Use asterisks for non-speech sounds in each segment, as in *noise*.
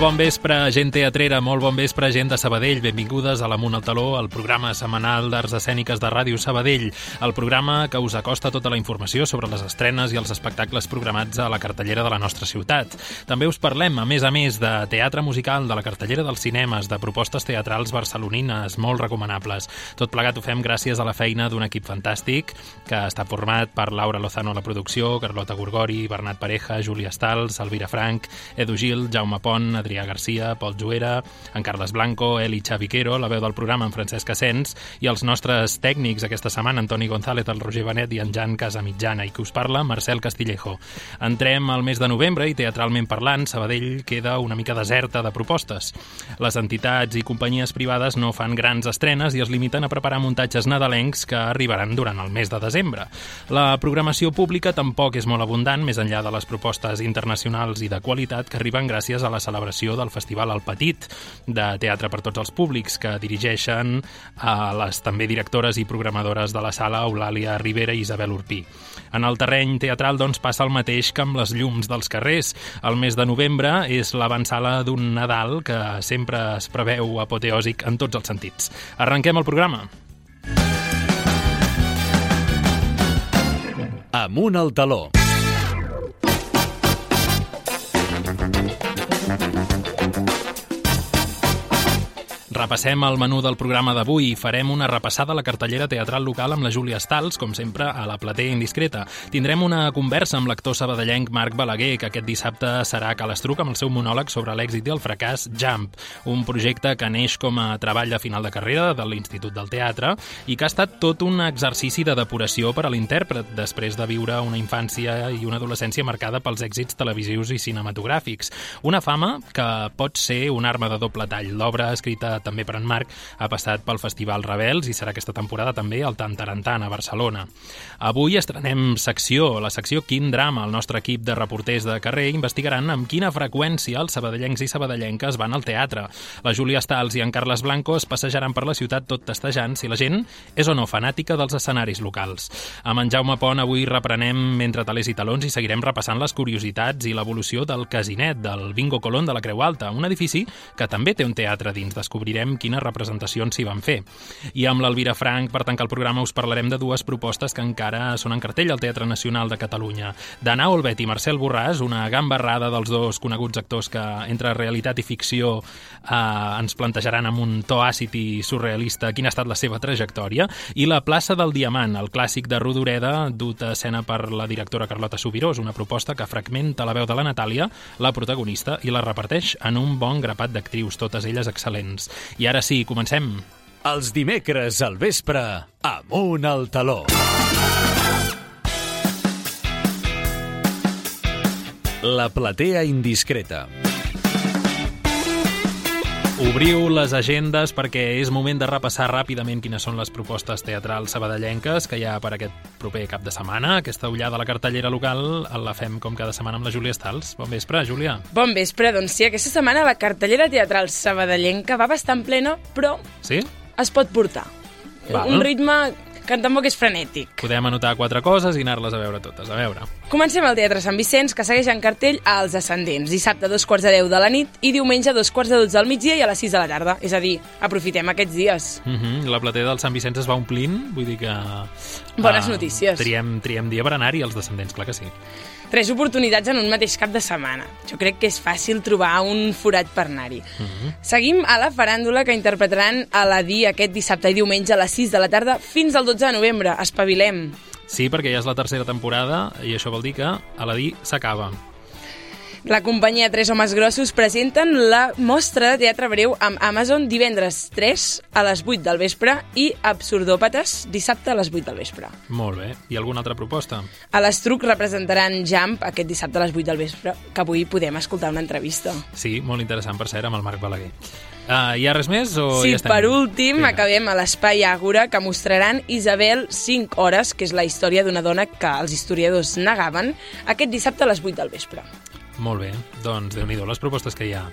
Bon vespre, gent teatrera, molt bon vespre, gent de Sabadell. Benvingudes a l'Amunt al Taló, el programa setmanal d'arts escèniques de Ràdio Sabadell, el programa que us acosta tota la informació sobre les estrenes i els espectacles programats a la cartellera de la nostra ciutat. També us parlem, a més a més, de teatre musical, de la cartellera dels cinemes, de propostes teatrals barcelonines, molt recomanables. Tot plegat ho fem gràcies a la feina d'un equip fantàstic que està format per Laura Lozano a la producció, Carlota Gorgori, Bernat Pareja, Júlia Stals, Elvira Frank, Edu Gil, Jaume Pont, Adrià Garcia, Pol Juera, en Carles Blanco, Eli Xaviquero, la veu del programa en Francesc Asens i els nostres tècnics aquesta setmana, Antoni González, el Roger Benet i en Jan Casamitjana, i que us parla, Marcel Castillejo. Entrem al mes de novembre i, teatralment parlant, Sabadell queda una mica deserta de propostes. Les entitats i companyies privades no fan grans estrenes i es limiten a preparar muntatges nadalencs que arribaran durant el mes de desembre. La programació pública tampoc és molt abundant, més enllà de les propostes internacionals i de qualitat que arriben gràcies a la celebració celebració del Festival El Petit, de teatre per tots els públics, que dirigeixen a les també directores i programadores de la sala Eulàlia Rivera i Isabel Urpí. En el terreny teatral doncs, passa el mateix que amb les llums dels carrers. El mes de novembre és l'avançala d'un Nadal que sempre es preveu apoteòsic en tots els sentits. Arrenquem el programa. Amunt al taló. Repassem el menú del programa d'avui i farem una repassada a la cartellera teatral local amb la Júlia Stals, com sempre, a la platea indiscreta. Tindrem una conversa amb l'actor sabadellenc Marc Balaguer, que aquest dissabte serà a Calestruc amb el seu monòleg sobre l'èxit i el fracàs Jump, un projecte que neix com a treball de final de carrera de l'Institut del Teatre i que ha estat tot un exercici de depuració per a l'intèrpret, després de viure una infància i una adolescència marcada pels èxits televisius i cinematogràfics. Una fama que pot ser una arma de doble tall. L'obra escrita també per en Marc, ha passat pel Festival Rebels i serà aquesta temporada també al Tantarantan, a Barcelona. Avui estrenem secció, la secció Quin drama. El nostre equip de reporters de carrer investigaran amb quina freqüència els sabadellencs i sabadellenques van al teatre. La Júlia Stals i en Carles Blanco es passejaran per la ciutat tot testejant si la gent és o no fanàtica dels escenaris locals. Amb en Jaume Pont avui reprenem mentre talers i talons i seguirem repassant les curiositats i l'evolució del Casinet, del Bingo Colón de la Creu Alta, un edifici que també té un teatre dins. Descobrirem quines representacions s'hi van fer. I amb l'Elvira Frank, per tancar el programa, us parlarem de dues propostes que encara són en cartell al Teatre Nacional de Catalunya. D'Anna Olbet i Marcel Borràs, una gambarrada dels dos coneguts actors que entre realitat i ficció eh, ens plantejaran amb un to àcid i surrealista quina ha estat la seva trajectòria, i La plaça del Diamant, el clàssic de Rodoreda, dut a escena per la directora Carlota Subirós, una proposta que fragmenta la veu de la Natàlia, la protagonista, i la reparteix en un bon grapat d'actrius, totes elles excel·lents. I ara sí, comencem. Els dimecres al vespre, amunt al taló. La platea indiscreta. Obriu les agendes perquè és moment de repassar ràpidament quines són les propostes teatrals sabadellenques que hi ha per aquest proper cap de setmana. Aquesta ullada a la cartellera local la fem com cada setmana amb la Júlia Stals. Bon vespre, Júlia. Bon vespre, doncs sí, aquesta setmana la cartellera teatral sabadellenca va bastant plena, però Sí? es pot portar. Val. Un ritme que tampoc és frenètic. Podem anotar quatre coses i anar-les a veure totes. A veure. Comencem al Teatre Sant Vicenç, que segueix en cartell a Els Ascendents, dissabte a dos quarts de deu de la nit i diumenge a dos quarts de dotze del migdia i a les sis de la tarda. És a dir, aprofitem aquests dies. Uh -huh. La platea del Sant Vicenç es va omplint, vull dir que... Bones eh, notícies. Triem, triem dia per anar-hi, els descendents, clar que sí. Tres oportunitats en un mateix cap de setmana. Jo crec que és fàcil trobar un forat per anar-hi. Seguim a la faràndula que interpretaran a la DI aquest dissabte i diumenge a les 6 de la tarda fins al 12 de novembre. Espavilem. Sí, perquè ja és la tercera temporada i això vol dir que a la DI s'acaba. La companyia Tres Homes Grossos presenten la mostra de teatre breu amb Amazon divendres 3 a les 8 del vespre i Absurdòpates dissabte a les 8 del vespre. Molt bé. I alguna altra proposta? A l'Estruc representaran Jump aquest dissabte a les 8 del vespre, que avui podem escoltar una entrevista. Sí, molt interessant, per cert, amb el Marc Balaguer. Uh, hi ha res més o Sí, ja estem? per últim, Vinga. acabem a l'Espai Àgora, que mostraran Isabel 5 hores, que és la història d'una dona que els historiadors negaven, aquest dissabte a les 8 del vespre. Molt bé, doncs déu nhi les propostes que hi ha.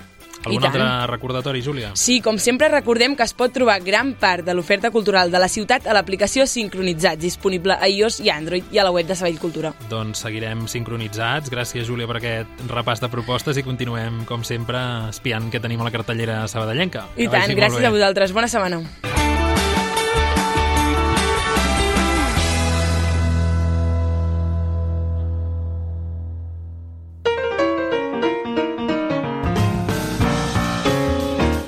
Algun altre recordatori, Júlia? Sí, com sempre recordem que es pot trobar gran part de l'oferta cultural de la ciutat a l'aplicació Sincronitzats, disponible a iOS i Android i a la web de Sabell Cultura. Doncs seguirem sincronitzats. Gràcies, Júlia, per aquest repàs de propostes i continuem, com sempre, espiant què tenim a la cartellera sabadellenca. I Que tant, gràcies a vosaltres. Bona setmana.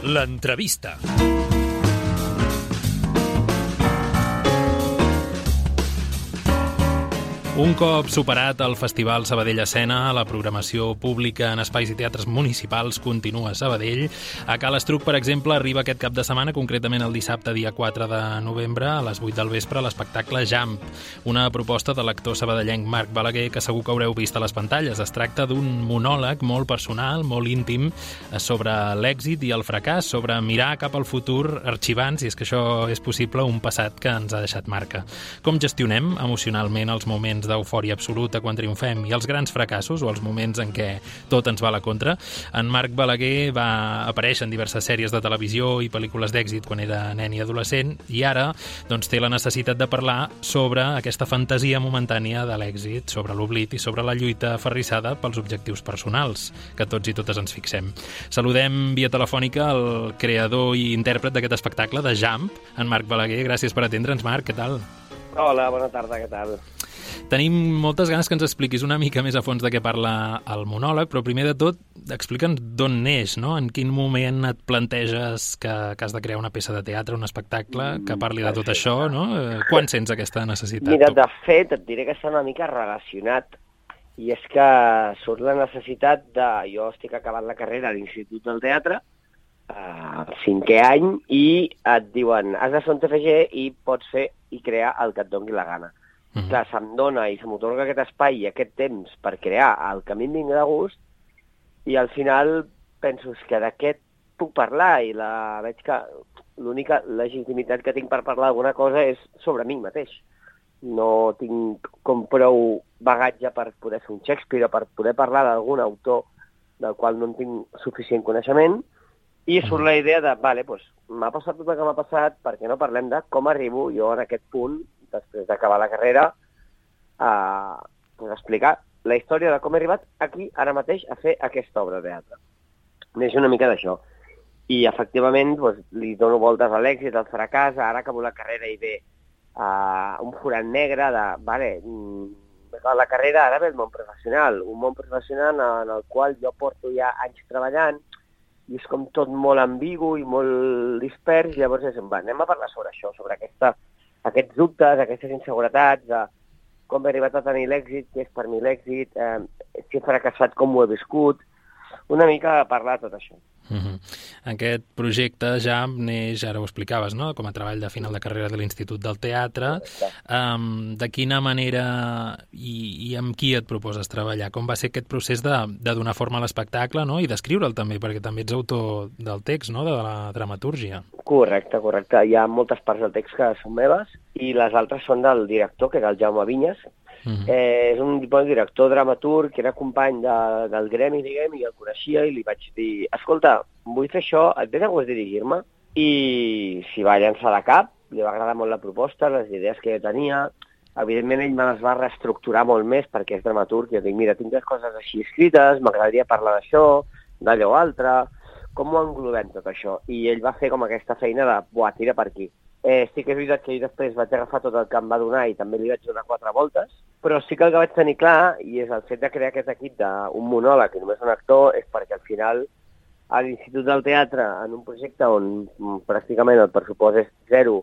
La entrevista. Un cop superat el Festival Sabadell Escena, la programació pública en espais i teatres municipals continua a Sabadell. A Cal Estruc, per exemple, arriba aquest cap de setmana, concretament el dissabte, dia 4 de novembre, a les 8 del vespre, l'espectacle Jump, una proposta de l'actor sabadellenc Marc Balaguer que segur que haureu vist a les pantalles. Es tracta d'un monòleg molt personal, molt íntim, eh, sobre l'èxit i el fracàs, sobre mirar cap al futur arxivant, si és que això és possible, un passat que ens ha deixat marca. Com gestionem emocionalment els moments d'eufòria absoluta quan triomfem i els grans fracassos o els moments en què tot ens va a la contra? En Marc Balaguer va aparèixer en diverses sèries de televisió i pel·lícules d'èxit quan era nen i adolescent i ara doncs, té la necessitat de parlar sobre aquesta fantasia momentània de l'èxit, sobre l'oblit i sobre la lluita aferrissada pels objectius personals que tots i totes ens fixem. Saludem via telefònica el creador i intèrpret d'aquest espectacle, de Jump, en Marc Balaguer. Gràcies per atendre'ns, Marc, què tal? Hola, bona tarda, què tal? Tenim moltes ganes que ens expliquis una mica més a fons de què parla el monòleg, però primer de tot explica'ns d'on neix, no? En quin moment et planteges que, que has de crear una peça de teatre, un espectacle, que parli de tot això, no? Eh, Quan sents aquesta necessitat? Mira, de fet, et diré que està una mica relacionat i és que surt la necessitat de... Jo estic acabant la carrera a l'Institut del Teatre, eh, al cinquè any, i et diuen, has de fer un TFG i pots fer i crear el que et doni la gana. Mhm. Clar, se'm dona i se m'otorga aquest espai i aquest temps per crear el que a mi em vingui de gust i al final penso "És que d'aquest puc parlar i la veig que l'única legitimitat que tinc per parlar d'alguna cosa és sobre mi mateix. No tinc com prou bagatge per poder fer un Shakespeare o per poder parlar d'algun autor del qual no en tinc suficient coneixement i surt la idea de, vale, doncs, m'ha passat tot el que m'ha passat, perquè no parlem de com arribo jo en aquest punt, després d'acabar la carrera, a pues, explicar la història de com he arribat aquí, ara mateix, a fer aquesta obra de teatre. Neix una mica d'això. I, efectivament, doncs, li dono voltes a l'èxit, al fracàs, ara acabo la carrera i ve uh, un forat negre de, vale, mm, la carrera, ara ve el món professional, un món professional en el qual jo porto ja anys treballant, i és com tot molt ambigu i molt dispers, i llavors és, va, anem a parlar sobre això, sobre aquesta, aquests dubtes, aquestes inseguretats, de com he arribat a tenir l'èxit, què és per mi l'èxit, eh, si he fracassat, com ho he viscut, una mica parlar de tot això. Uh -huh. Aquest projecte ja neix, ara ho explicaves, no? com a treball de final de carrera de l'Institut del Teatre. Um, de quina manera i, i amb qui et proposes treballar? Com va ser aquest procés de, de donar forma a l'espectacle no? i d'escriure'l també, perquè també ets autor del text, no? de la dramatúrgia. Correcte, correcte. Hi ha moltes parts del text que són meves i les altres són del director, que era el Jaume Vinyes, Uh -huh. Eh, és un bon director dramaturg que era company de, del gremi, diguem, i el coneixia i li vaig dir, escolta, vull fer això, et ve de gust dirigir-me? I s'hi va llançar de cap, li va agradar molt la proposta, les idees que jo tenia, evidentment ell me les va reestructurar molt més perquè és dramaturg, jo dic, mira, tinc les coses així escrites, m'agradaria parlar d'això, d'allò altre, com ho englobem tot això? I ell va fer com aquesta feina de, buah, tira per aquí. Eh, sí que és veritat que jo després vaig agafar tot el que em va donar i també li vaig donar quatre voltes, però sí que el que vaig tenir clar, i és el fet de crear aquest equip d'un monòleg i només un actor, és perquè al final a l'Institut del Teatre, en un projecte on mm, pràcticament el pressupost és zero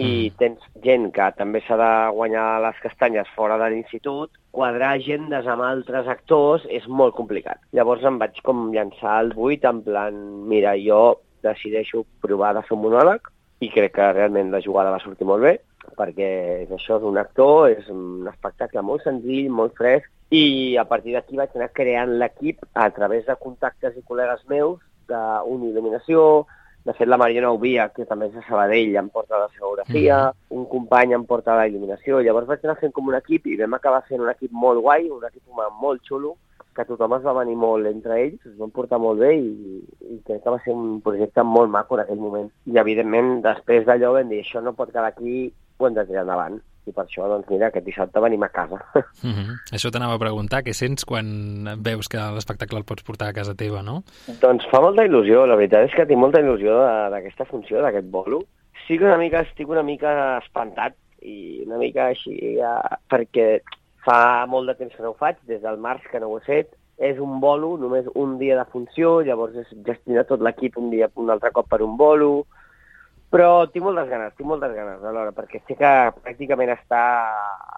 i tens gent que també s'ha de guanyar les castanyes fora de l'institut, quadrar agendes amb altres actors és molt complicat. Llavors em vaig com llançar al buit en plan, mira, jo decideixo provar de fer un monòleg i crec que realment la jugada va sortir molt bé perquè és això d'un actor, és un espectacle molt senzill, molt fresc, i a partir d'aquí vaig anar creant l'equip a través de contactes i col·legues meus d'una il·luminació, de fet la Mariona Ubia, que també és de Sabadell, em porta la escenografia, un company em porta la il·luminació, llavors vaig anar fent com un equip i vam acabar fent un equip molt guai, un equip humà molt xulo, que tothom es va venir molt entre ells, es van portar molt bé i, i crec que va ser un projecte molt maco en aquell moment. I evidentment, després d'allò vam dir, això no pot quedar aquí, ho hem de tirar endavant. I per això, doncs mira, aquest dissabte venim a casa. *laughs* Mm -hmm. Això t'anava a preguntar, què sents quan veus que l'espectacle el pots portar a casa teva, no? doncs fa molta il·lusió, la veritat és que tinc molta il·lusió d'aquesta funció, d'aquest bolo. Sí que una mica, estic una mica espantat i una mica així, eh, perquè fa molt de temps que no ho faig, des del març que no ho he fet. És un bolo, només un dia de funció, llavors és gestionar tot l'equip un dia un altre cop per un bolo, però tinc moltes ganes, tinc moltes ganes alhora, perquè sé que pràcticament està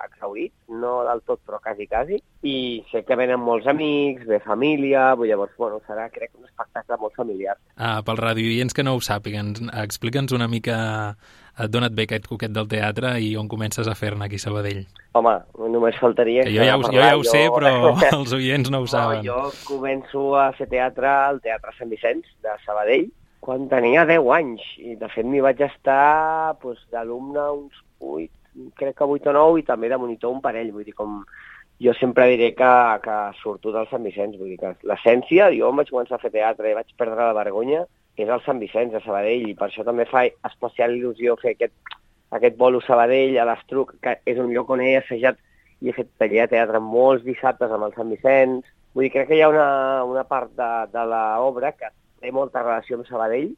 exhaurit, no del tot, però quasi, quasi, i sé que venen molts amics, ve família, vull llavors, bueno, serà, crec, un espectacle molt familiar. Ah, pel radioients que no ho sàpiguen, explica'ns una mica d'on et ve aquest coquet del teatre i on comences a fer-ne aquí a Sabadell. Home, només faltaria... Que jo ja ho, jo ja ho sé, però *laughs* els oients no ho saben. No, jo començo a fer teatre al Teatre Sant Vicenç de Sabadell quan tenia 10 anys i de fet m'hi vaig estar doncs, d'alumne uns 8, crec que 8 o 9 i també de monitor un parell, vull dir, com jo sempre diré que, que surto del Sant Vicenç, vull dir que l'essència, jo em vaig començar a fer teatre i vaig perdre la vergonya, és el Sant Vicenç de Sabadell i per això també fa especial il·lusió fer aquest, aquest bolo Sabadell a l'Estruc, que és un lloc on he assajat i he fet taller de teatre molts dissabtes amb el Sant Vicenç. Vull dir, crec que hi ha una, una part de, de l'obra que té molta relació amb Sabadell.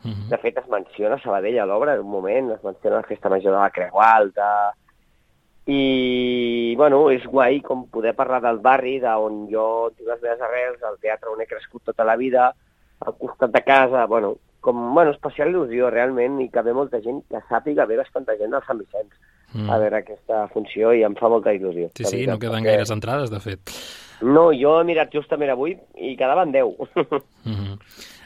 Uh -huh. De fet, es menciona Sabadell a l'obra en un moment, es menciona la festa major de la Creu Alta, i, bueno, és guai com poder parlar del barri, d'on jo tinc les meves arrels, el teatre on he crescut tota la vida, al costat de casa, bueno, com, bueno, especial il·lusió realment i que ve molta gent que sàpiga, ve bastanta gent del Sant Vicenç Mm. a veure aquesta funció i em fa molta il·lusió. Sí, sí, veritat, no queden perquè- gaires entrades, de fet. No, jo he mirat justament avui i quedaven 10. Mm -hmm.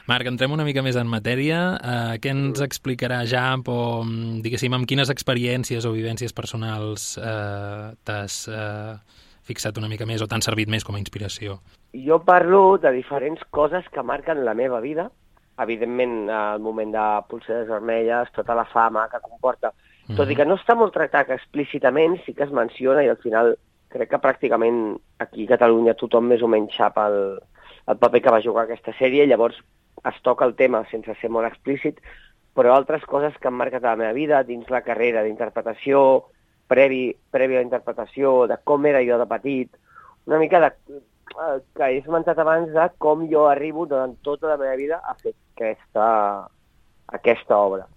Marc, entrem una mica més en matèria. Uh, què ens explicarà ja, o, mm, diguéssim, amb quines experiències o vivències personals uh, t'has uh, fixat una mica més o t'han servit més com a inspiració? Jo parlo de diferents coses que marquen la meva vida. Evidentment, el moment de pulseres vermelles, tota la fama que comporta. Mhm. Tot i que no està molt tractat explícitament, sí que es menciona i al final crec que pràcticament aquí a Catalunya tothom més o menys sap el, el paper que va jugar aquesta sèrie, llavors es toca el tema sense ser molt explícit, però altres coses que han marcat la meva vida dins la carrera d'interpretació, previ, previ a la interpretació, de com era jo de petit, una mica de, eh, que he esmentat abans de com jo arribo durant tota la meva vida a fer aquesta, aquesta obra.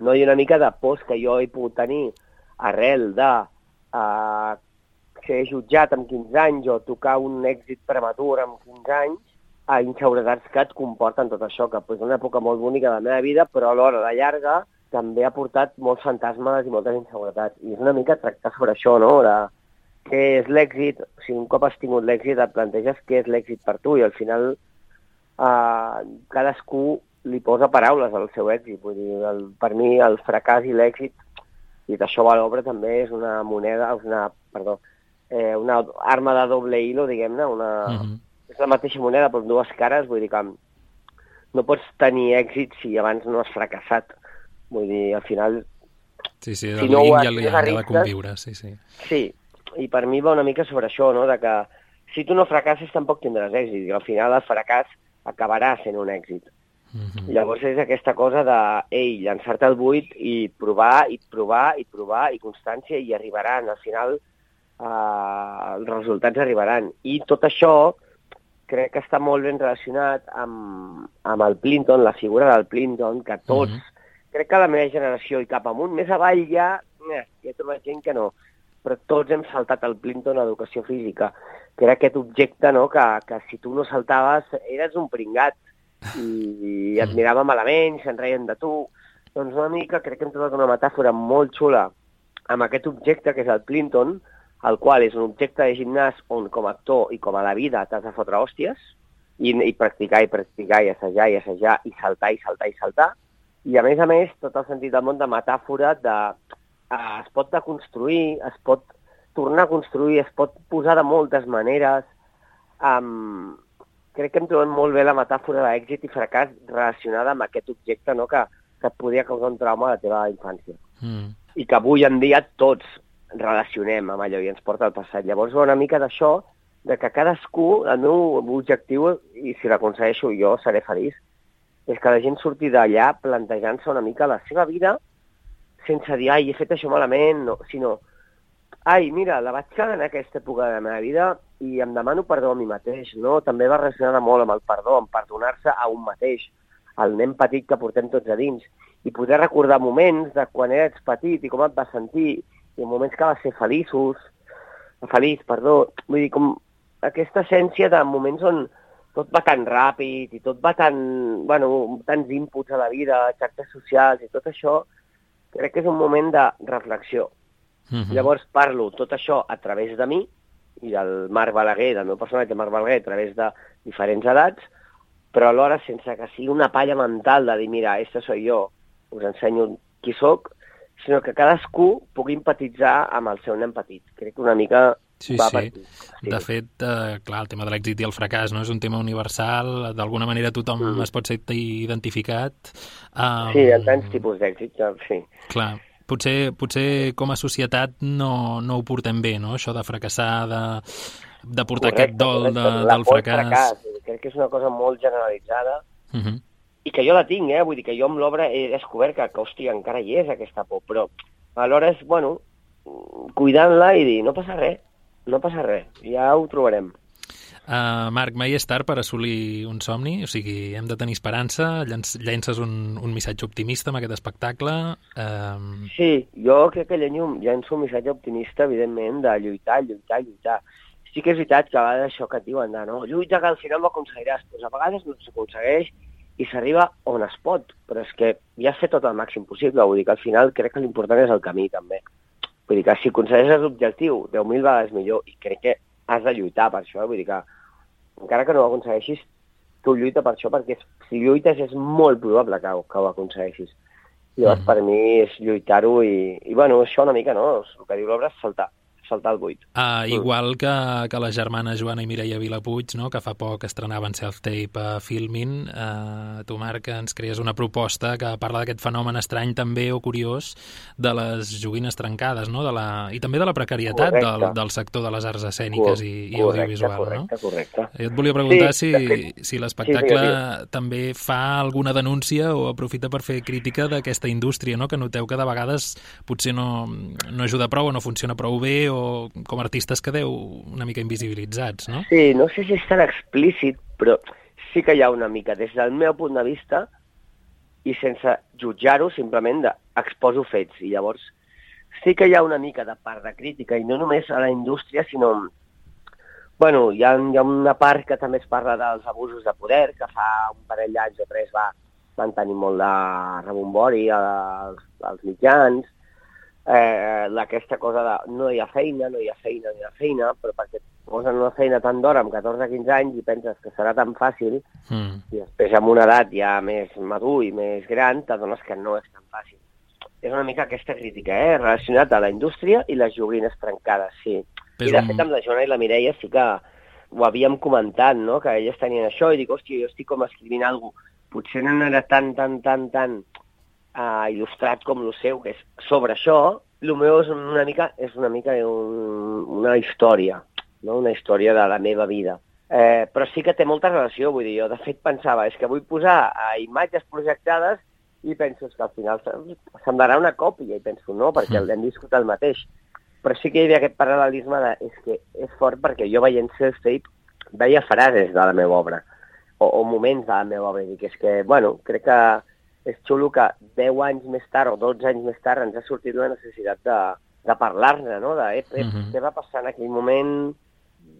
No hi una mica de pors que jo he pogut tenir arrel de uh, ser jutjat amb 15 anys o tocar un èxit prematur amb 15 anys, a inseguretats que et comporten tot això, que és una època molt bonica de la meva vida, però alhora de llarga també ha portat molts fantasmes i moltes inseguretats. I és una mica tractar sobre això, no? De què és l'èxit, o sigui, un cop has tingut l'èxit et planteges què és l'èxit per tu i al final eh, cadascú li posa paraules al seu èxit. Vull dir, el, per mi el fracàs i l'èxit, i d'això va l'obra també és una moneda, és una, perdó, eh, una arma de doble hilo, diguem-ne, una, Mm -hmm. és la mateixa moneda però amb dues cares, vull dir que no pots tenir èxit si abans no has fracassat. Vull dir, al final, Sí, sí, Si el no ho has- no ja de conviure, sí, sí. sí, i per mi va una mica sobre això, no?, de que si tu no fracasses tampoc tindràs èxit, i al final el fracàs acabarà sent un èxit. Mm -hmm. Llavors és aquesta cosa de, ei, llançar-te al buit i provar, i provar, i provar, i constància, i arribaran. Al final eh, els resultats arribaran. I tot això crec que està molt ben relacionat amb, amb el Plinton, la figura del Plinton, que tots, Mhm. crec que la meva generació i cap amunt, més avall ja, eh, ja he trobat gent que no, però tots hem saltat el Plinton a educació física, que era aquest objecte no, que, que si tu no saltaves eres un pringat i, i et Mm. mirava malament, se'n reien de tu. Doncs una mica crec que hem trobat una metàfora molt xula amb aquest objecte que és el Plinton, el qual és un objecte de gimnàs on com a actor i com a la vida t'has de fotre hòsties i, i practicar i practicar i assajar i assajar i saltar i saltar i saltar. I a més a més, tot el sentit del món de metàfora de es pot deconstruir, es pot tornar a construir, es pot posar de moltes maneres. Um, crec que hem trobat molt bé la metàfora d'èxit i fracàs relacionada amb aquest objecte no, que, que et podia causar un trauma a la teva infància Mm. i que avui en dia tots relacionem amb allò i ens porta al passat. Llavors va una mica d'això de que cadascú, el meu objectiu, i si l'aconsegueixo jo seré feliç, és que la gent surti d'allà plantejant-se una mica la seva vida sense dir, ai, he fet això malament, no, sinó, ai, mira, la vaig cagar en aquesta època de la meva vida i em demano perdó a mi mateix, no? També va relacionada molt amb el perdó, amb perdonar-se a un mateix, el nen petit que portem tots a dins, i poder recordar moments de quan eres petit i com et vas sentir, i moments que vas ser feliços, feliç, perdó, vull dir, com aquesta essència de moments on tot va tan ràpid i tot va tan, bueno, tants inputs a la vida, xarxes socials i tot això, crec que és un moment de reflexió. Uh -huh. Llavors parlo tot això a través de mi i del Marc Balaguer, del meu personatge Marc Balaguer, a través de diferents edats, però alhora sense que sigui una palla mental de dir, mira, este soy yo, us ensenyo qui sóc, sinó que cadascú pugui empatitzar amb el seu nen petit. Crec que una mica Sí, va sí. aquí. De fet, eh, clar, el tema de l'èxit i el fracàs no és un tema universal, d'alguna manera tothom Mm. es pot ser identificat. Um, Sí, en tants tipus d'èxit, ja, sí. Clar, potser, potser com a societat no, no ho portem bé, no? Això de fracassar, de, de portar aquest dol de, del al fracàs. Crec que és una cosa molt generalitzada Uh -huh. i que jo la tinc, eh? Vull dir que jo amb l'obra he descobert que, que, hòstia, encara hi és aquesta por, però alhora és, bueno, cuidant-la i dir, no passa res, no passa res, ja ho trobarem. Uh, Marc, mai és tard per assolir un somni? O sigui, hem de tenir esperança, llenç, llences un, un missatge optimista amb aquest espectacle. Uh, Sí, jo crec que llenyo, llenço un missatge optimista, evidentment, de lluitar, lluitar, lluitar. Sí que és veritat que a vegades això que et diuen de no, lluita que al final ho aconseguiràs, doncs a vegades no s'aconsegueix i s'arriba on es pot, però és que ja has fet tot el màxim possible, vull dir que al final crec que l'important és el camí també. Vull dir que si aconsegueixes l'objectiu 10.000 vegades millor i crec que has de lluitar per això, vull dir que encara que no ho aconsegueixis, tu lluita per això perquè si lluites és molt probable que, que ho aconsegueixis. Llavors, Mhm. per mi és lluitar-ho i, i, bueno, això una mica, no? El que diu l'obra és saltar, saltar el buit. Uh, igual que, que les germanes Joana i Mireia Vilapuig, no? que fa poc estrenaven self-tape a Filmin, uh, tu, Marc, ens crees una proposta que parla d'aquest fenomen estrany també o curiós de les joguines trencades, no? de la, i també de la precarietat del, Correcte. del sector de les arts escèniques i, i audiovisual. correcte, correcte. no? Jo et volia preguntar Sí, si, fet- si l'espectacle sí, digues, també fa alguna denúncia o aprofita per fer crítica d'aquesta indústria, no? que noteu que de vegades potser no, no ajuda prou o no funciona prou bé o com a artistes quedeu una mica invisibilitzats, no? Sí, no sé si és tan explícit, però sí que hi ha una mica, des del meu punt de vista, i sense jutjar-ho, simplement de, exposo fets. I llavors sí que hi ha una mica de part de crítica, i no només a la indústria, sinó... Bueno, hi ha, hi ha una part que també es parla dels abusos de poder, que fa un parell d'anys o tres va, van tenir molt de rebombori als, als mitjans, eh, d'aquesta cosa de no hi ha feina, no hi ha feina, no hi ha feina, però perquè posen una feina tan d'hora amb 14-15 anys i penses que serà tan fàcil, Mm. i després amb una edat ja més madur i més gran t'adones que no és tan fàcil. És una mica aquesta crítica, eh? relacionat a la indústria i les joguines trencades, sí. Però I de fet amb la Joana i la Mireia sí que ho havíem comentat, no? que elles tenien això, i dic, hòstia, jo estic com escrivint alguna cosa, potser no era tan, tan, tan, tan uh, il·lustrat com el seu, que és sobre això, el meu és una mica, és una mica un, una història, no? una història de la meva vida. Eh, però sí que té molta relació, vull dir, jo de fet pensava, és que vull posar eh, imatges projectades i penso que al final sem- semblarà una còpia, i penso no, perquè Mm. l'hem viscut el mateix. Però sí que hi havia aquest paral·lelisme de, és que és fort perquè jo veient self-tape veia frases de la meva obra, o, o moments de la meva obra, i dic, és que, bueno, crec que és xulo que 10 anys més tard o 12 anys més tard ens ha sortit la necessitat de, de parlar-ne, no? De, ep, ep, Mhm. què va passar en aquell moment?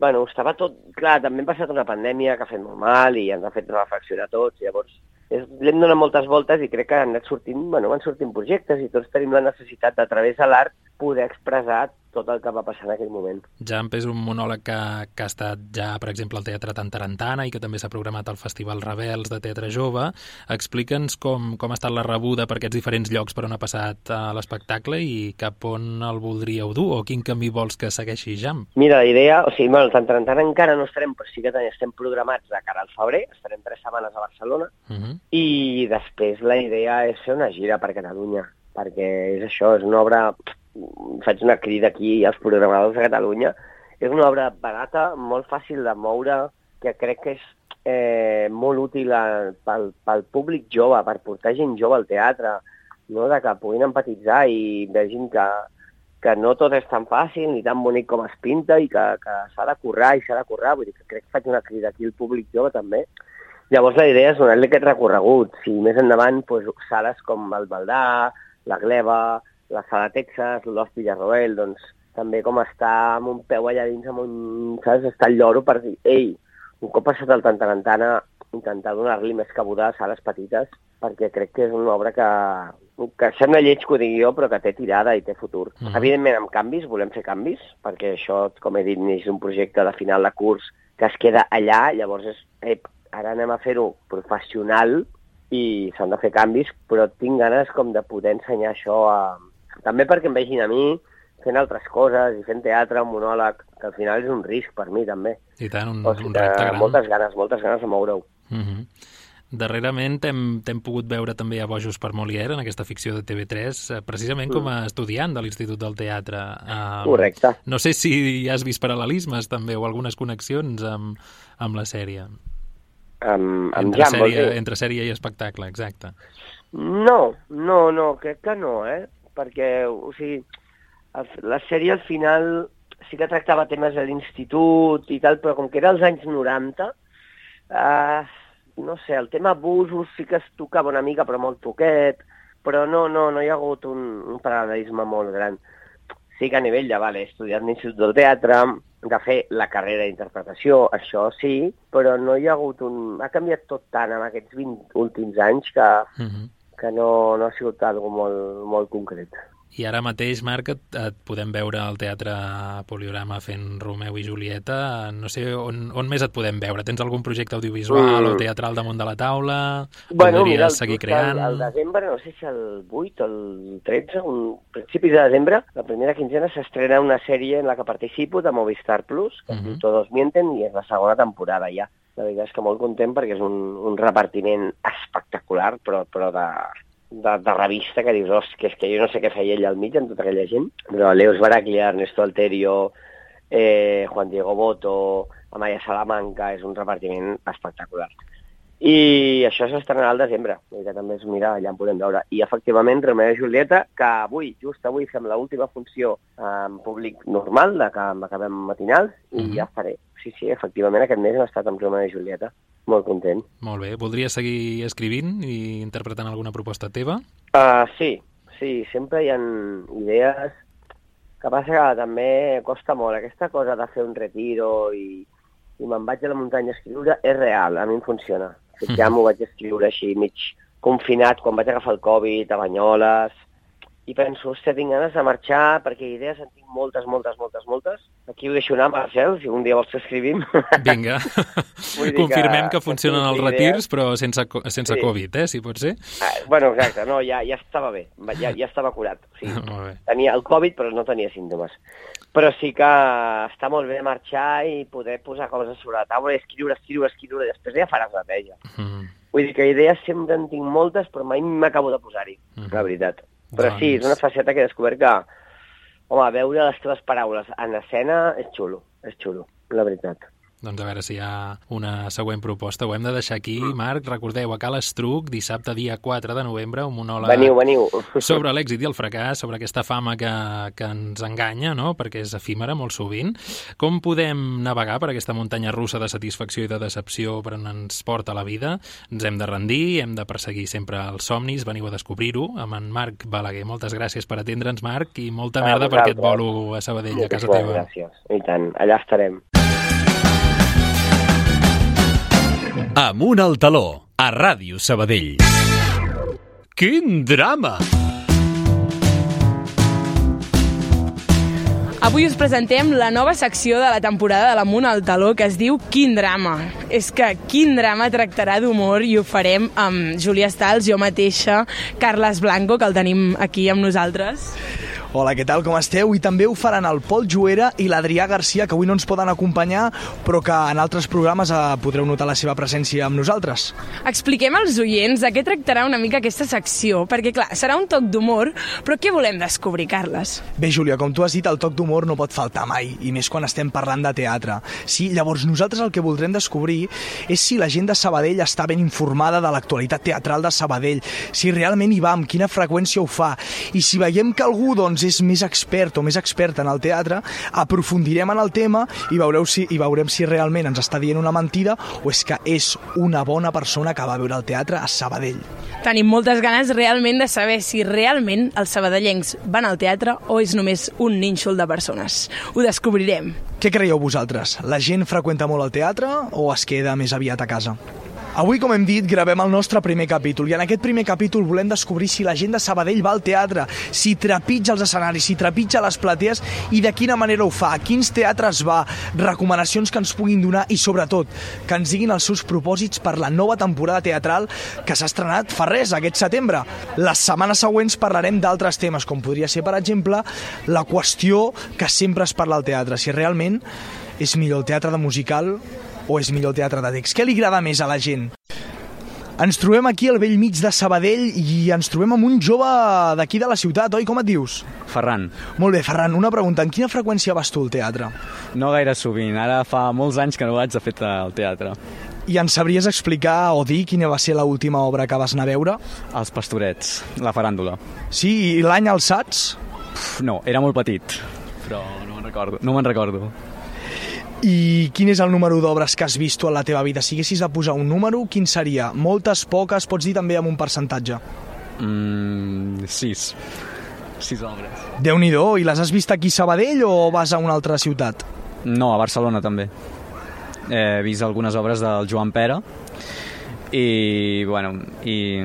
Bueno, estava tot... Clar, també hem passat una pandèmia que ha fet molt mal i ens ha fet reflexionar tots, llavors és, li hem donat moltes voltes i crec que han anat sortint, bueno, van sortint projectes i tots tenim la necessitat de, a través de l'art, poder expressar tot el que va passar en aquell moment. Jamp és un monòleg que, que ha estat ja, per exemple, al Teatre Tantarantana i que també s'ha programat al Festival Rebels de Teatre Jove. Explica'ns com, com ha estat la rebuda per aquests diferents llocs per on ha passat uh, l'espectacle i cap on el voldríeu dur o quin camí vols que segueixi Jamp. Mira, la idea, o sigui, bueno, el Tantarantana encara no estarem, però sí que estem programats de cara al febrer, estarem tres setmanes a Barcelona, Uh -huh. I després la idea és fer una gira per Catalunya, perquè és això, és una obra... Faig una crida aquí als programadors de Catalunya, És una obra barata, molt fàcil de moure, que crec que és eh, molt útil a, pel, pel públic jove, per portar gent jove al teatre, no? de que puguin empatitzar i vegin que, que no tot és tan fàcil ni tan bonic com es pinta i que, que s'ha de currar i s'ha de currar. Vull dir que crec que faig una crida aquí al públic jove també. Llavors la idea és donar-li aquest recorregut. Si més endavant, doncs, sales com el Valdà, la Gleva, la Sala Texas, l'Ost Villarroel, doncs també com està amb un peu allà dins, amb un, saps, està el lloro per dir, ei, un cop passat el Tantarantana, intentar donar-li més cabuda a sales petites, perquè crec que és una obra que, que sembla lleig que ho digui jo, però que té tirada i té futur. Uh -huh. Evidentment, amb canvis, volem fer canvis, perquè això, com he dit, és un projecte de final de curs que es queda allà, llavors és, eh, ara anem a fer-ho professional i s'han de fer canvis, però tinc ganes com de poder ensenyar això a... També perquè em vegin a mi, fent altres coses i fent teatre, un monòleg, que al final és un risc per mi també. I tant, un, o sigui, un repte gran. Moltes ganes, moltes ganes de moure-ho. Uh -huh. Darrerament t'hem pogut veure també a Bojos per Molière, en aquesta ficció de TV3, eh, precisament com a estudiant de l'Institut del Teatre. Uh, Correcte. No sé si has vist paral·lelismes també o algunes connexions amb, amb la sèrie. Amb, amb entre, Jan, sèrie, entre sèrie i espectacle, exacte. No, no, no, crec que no, eh? Perquè, o sigui, la sèrie al final sí que tractava temes de l'institut i tal, però com que era als anys 90, eh, no sé, el tema abusos sí que es tocava una mica, però molt poquet, però no, no, no hi ha hagut un, un paral·lelisme molt gran. Sí que a nivell de, vale, he estudiat l'Institut del Teatre, de fer la carrera d'interpretació, això sí, però no hi ha hagut un... Ha canviat tot tant en aquests 20 últims anys que, uh -huh. Que no, no ha sigut algo molt, molt concret. I ara mateix, Marc, et, et podem veure al Teatre Poliorama fent Romeu i Julieta. No sé on, on més et podem veure. Tens algun projecte audiovisual mm. o teatral damunt de la taula? Bueno, mira, el, seguir creant? El, el desembre, no sé si el 8 o el 13, un principi de desembre, la primera quinzena s'estrena una sèrie en la que participo de Movistar Plus, que uh -huh. Todos mienten, i és la segona temporada ja. La veritat és que molt content perquè és un, un repartiment espectacular, però, però de, de, de revista que dius, que és que jo no sé què feia ell al mig amb tota aquella gent, però Leos Baraglia, Ernesto Alterio, eh, Juan Diego Boto, Amaya Salamanca, és un repartiment espectacular. I això s'estrenarà al desembre, que també és, mira, allà en podem veure. I efectivament, Romeo i Julieta, que avui, just avui, fem l'última funció en públic normal, de que acabem matinals, i mm -hmm. ja estaré. Sí, sí, efectivament, aquest mes hem estat amb Romeo i Julieta. Molt content. Molt bé. Voldries seguir escrivint i interpretant alguna proposta teva? Uh, sí, sí. Sempre hi ha idees que passa que també costa molt. Aquesta cosa de fer un retiro i, i me'n vaig a la muntanya a escriure és real, a mi em funciona. Mm. Ja m'ho vaig escriure així mig confinat quan vaig agafar el Covid a Banyoles, i penso, hòstia, tinc ganes de marxar perquè idees en tinc moltes, moltes, moltes, moltes. Aquí ho deixo anar, Marcel, si un dia vols que escrivim. Vinga, *laughs* confirmem que, que funcionen els retirs, però sense, sense sí. Covid, eh, si pot ser. Ah, bueno, exacte, no, ja, ja estava bé, ja, ja estava curat. O sigui. *laughs* Tenia el Covid, però no tenia símptomes. Però sí que està molt bé marxar i poder posar coses sobre la taula i escriure, escriure, escriure, i després ja faràs la teia. Mm. Vull dir que idees sempre en tinc moltes, però mai m'acabo de posar-hi, mm. la veritat. Però doncs... sí, és una faceta que he descobert que, home, veure les teves paraules en escena és xulo, és xulo, la veritat. Doncs a veure si hi ha una següent proposta. Ho hem de deixar aquí. Marc. Recordeu, a Cal Estruc, dissabte, dia 4 de novembre, un monòleg veniu, veniu. *laughs* sobre l'èxit i el fracàs, sobre aquesta fama que, que ens enganya, no? perquè és efímera molt sovint. Com podem navegar per aquesta muntanya russa de satisfacció i de decepció per on ens porta la vida? Ens hem de rendir, hem de perseguir sempre els somnis, veniu a descobrir-ho amb en Marc Balaguer. Moltes gràcies per atendre'ns, Marc, i molta merda per aquest bolo a Sabadell, a casa teva. Gràcies, i tant, allà estarem. Amunt al taló, a Ràdio Sabadell. Quin drama! Avui us presentem la nova secció de la temporada de l'Amunt al Taló que es diu Quin drama. És que Quin drama tractarà d'humor i ho farem amb Júlia Stals, jo mateixa, Carles Blanco, que el tenim aquí amb nosaltres. Hola, què tal, com esteu? I també ho faran el Pol Juera i l'Adrià Garcia, que avui no ens poden acompanyar, però que en altres programes eh, podreu notar la seva presència amb nosaltres. Expliquem als oients de què tractarà una mica aquesta secció, perquè, clar, serà un toc d'humor, però què volem descobrir, Carles? Bé, Júlia, com tu has dit, el toc d'humor no pot faltar mai, i més quan estem parlant de teatre. Sí, llavors nosaltres el que voldrem descobrir és si la gent de Sabadell està ben informada de l'actualitat teatral de Sabadell, si realment hi va, amb quina freqüència ho fa, i si veiem que algú doncs, doncs, és més expert o més expert en el teatre, aprofundirem en el tema i, veureu si, i veurem si realment ens està dient una mentida o és que és una bona persona que va veure el teatre a Sabadell. Tenim moltes ganes realment de saber si realment els sabadellencs van al teatre o és només un nínxol de persones. Ho descobrirem. Què creieu vosaltres? La gent freqüenta molt el teatre o es queda més aviat a casa? Avui, com hem dit, gravem el nostre primer capítol i en aquest primer capítol volem descobrir si la gent de Sabadell va al teatre, si trepitja els escenaris, si trepitja les platees i de quina manera ho fa, a quins teatres va, recomanacions que ens puguin donar i, sobretot, que ens diguin els seus propòsits per la nova temporada teatral que s'ha estrenat fa res, aquest setembre. Les setmanes següents parlarem d'altres temes, com podria ser, per exemple, la qüestió que sempre es parla al teatre, si realment és millor el teatre de musical o és millor el teatre de text? Què li agrada més a la gent? Ens trobem aquí al vell mig de Sabadell i ens trobem amb un jove d'aquí de la ciutat, oi? Com et dius? Ferran. Molt bé, Ferran, una pregunta. En quina freqüència vas tu al teatre? No gaire sovint. Ara fa molts anys que no vaig de fet al teatre. I ens sabries explicar o dir quina va ser l última obra que vas anar a veure? Els Pastorets, la faràndula. Sí, i l'any el saps? Uf, no, era molt petit, però no me'n recordo. No me'n recordo. I quin és el número d'obres que has vist en la teva vida? Si haguessis de posar un número, quin seria? Moltes, poques, pots dir també amb un percentatge? Mm, sis. Sis obres. déu nhi i les has vist aquí a Sabadell o vas a una altra ciutat? No, a Barcelona també. He vist algunes obres del Joan Pera i, bueno, i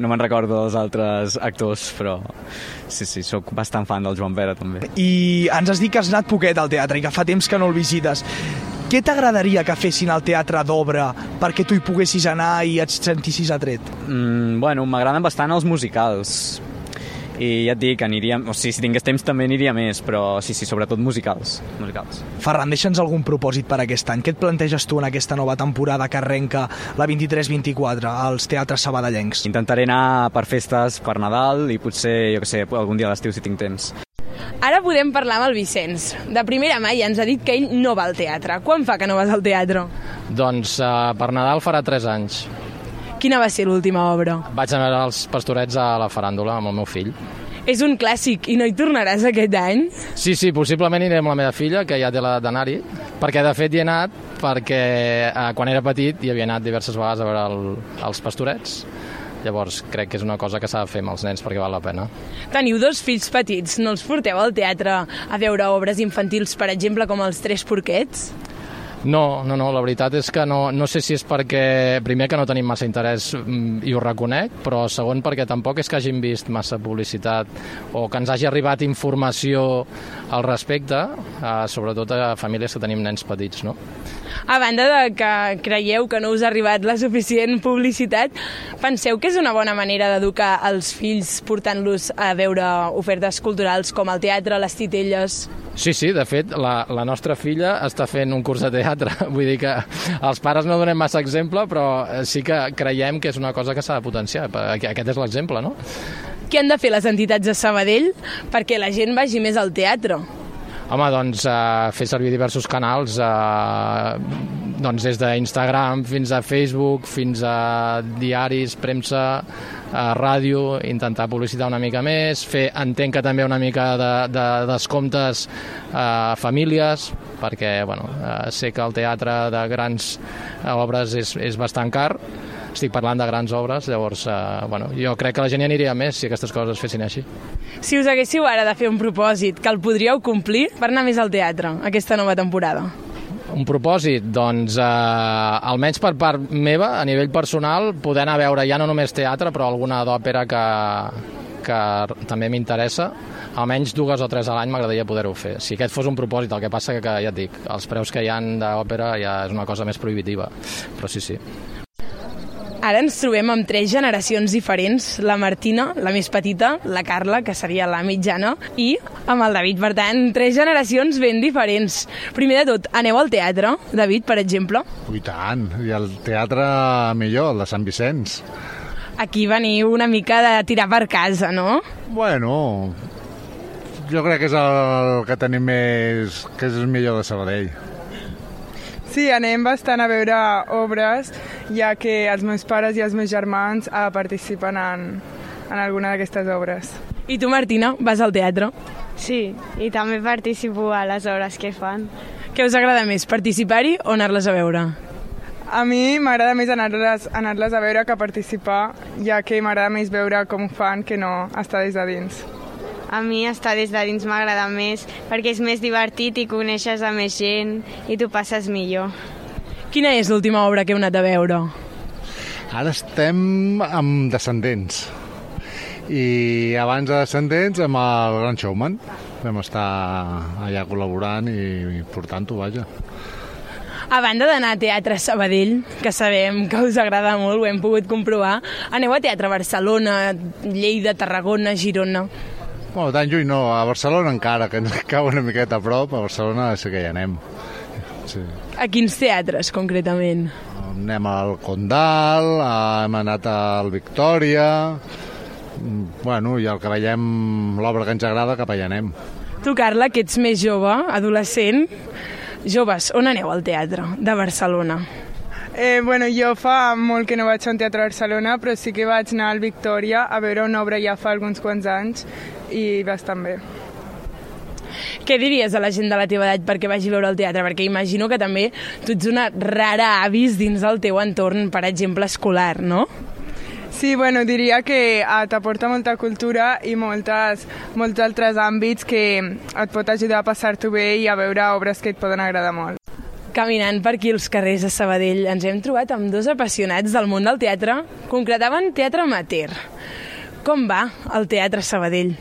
no me'n recordo dels altres actors, però sí, sí, sóc bastant fan del Joan Pera també. I ens has dit que has anat poquet al teatre i que fa temps que no el visites. Què t'agradaria que fessin al teatre d'obra perquè tu hi poguessis anar i et sentissis atret? Mm, bueno, m'agraden bastant els musicals i ja et dic, aniríem, o sigui, si tingués temps també aniria més, però sí, sí, sobretot musicals. musicals. Ferran, deixa'ns algun propòsit per aquest any. Què et planteges tu en aquesta nova temporada que arrenca la 23-24 als teatres sabadellencs? Intentaré anar per festes, per Nadal i potser, jo que sé, algun dia a l'estiu si tinc temps. Ara podem parlar amb el Vicenç. De primera mà ja ens ha dit que ell no va al teatre. Quan fa que no vas al teatre? Doncs uh, per Nadal farà 3 anys. Quina va ser l'última obra? Vaig anar als pastorets a la faràndula amb el meu fill. És un clàssic i no hi tornaràs aquest any? Sí, sí, possiblement aniré amb la meva filla, que ja té l'edat d'anar-hi, perquè de fet hi he anat perquè eh, quan era petit hi havia anat diverses vegades a veure el, els pastorets. Llavors crec que és una cosa que s'ha de fer amb els nens perquè val la pena. Teniu dos fills petits, no els porteu al teatre a veure obres infantils, per exemple, com els Tres Porquets? No, no, no, la veritat és que no, no sé si és perquè, primer, que no tenim massa interès mm, i ho reconec, però segon, perquè tampoc és que hagin vist massa publicitat o que ens hagi arribat informació al respecte, eh, sobretot a famílies que tenim nens petits, no? A banda de que creieu que no us ha arribat la suficient publicitat, penseu que és una bona manera d'educar els fills portant-los a veure ofertes culturals com el teatre, les titelles? Sí, sí, de fet, la, la nostra filla està fent un curs de teatre. *laughs* Vull dir que els pares no donem massa exemple, però eh, sí que creiem que és una cosa que s'ha de potenciar. Aquest és l'exemple, no? Què han de fer les entitats de Sabadell perquè la gent vagi més al teatre? Home, doncs eh, fer servir diversos canals, eh, doncs des d'Instagram fins a Facebook, fins a diaris, premsa, a ràdio, intentar publicitar una mica més, fer, entenc que també una mica de, de descomptes a famílies, perquè bueno, eh, sé que el teatre de grans obres és, és bastant car, estic parlant de grans obres, llavors eh, bueno, jo crec que la gent hi aniria més si aquestes coses es fessin així. Si us haguéssiu ara de fer un propòsit que el podríeu complir per anar més al teatre aquesta nova temporada? Un propòsit? Doncs, eh, almenys per part meva, a nivell personal, poder anar a veure ja no només teatre, però alguna d'òpera que, que també m'interessa, almenys dues o tres a l'any m'agradaria poder-ho fer. Si aquest fos un propòsit, el que passa que, ja et dic, els preus que hi han d'òpera ja és una cosa més prohibitiva, però sí, sí. Ara ens trobem amb tres generacions diferents, la Martina, la més petita, la Carla, que seria la mitjana, i amb el David. Per tant, tres generacions ben diferents. Primer de tot, aneu al teatre, David, per exemple? I tant, i el teatre millor, el de Sant Vicenç. Aquí veniu una mica de tirar per casa, no? Bueno, jo crec que és el que tenim més... que és el millor de Sabadell. Sí, anem bastant a veure obres, ja que els meus pares i els meus germans eh, participen en, en alguna d'aquestes obres. I tu, Martina, vas al teatre? Sí, i també participo a les obres que fan. Què us agrada més, participar-hi o anar-les a veure? A mi m'agrada més anar-les anar a veure que participar, ja que m'agrada més veure com ho fan que no estar des de dins. A mi estar des de dins m'agrada més perquè és més divertit i coneixes a més gent i tu passes millor. Quina és l'última obra que heu anat a veure? Ara estem amb Descendents. I abans de Descendents amb el Gran Showman. Vam estar allà col·laborant i portant-ho, vaja. A banda d'anar a Teatre Sabadell, que sabem que us agrada molt, ho hem pogut comprovar, aneu a Teatre Barcelona, Lleida, Tarragona, Girona... Bueno, tan lluny no, a Barcelona encara, que ens cau una miqueta a prop, a Barcelona sí que hi anem. Sí. A quins teatres, concretament? Anem al Condal, hem anat al Victòria, bueno, i el que veiem, l'obra que ens agrada, cap allà anem. Tu, Carla, que ets més jove, adolescent, joves, on aneu al teatre de Barcelona? Eh, bueno, jo fa molt que no vaig a un teatre a Barcelona, però sí que vaig anar al Victòria a veure una obra ja fa alguns quants anys i bastant bé. Què diries a la gent de la teva edat perquè vagi a veure el teatre? Perquè imagino que també tu ets una rara avis dins del teu entorn, per exemple, escolar, no? Sí, bueno, diria que eh, t'aporta molta cultura i moltes, molts altres àmbits que et pot ajudar a passar-t'ho bé i a veure obres que et poden agradar molt. Caminant per aquí els carrers de Sabadell ens hem trobat amb dos apassionats del món del teatre, concretaven teatre amateur. Com va el teatre Sabadell?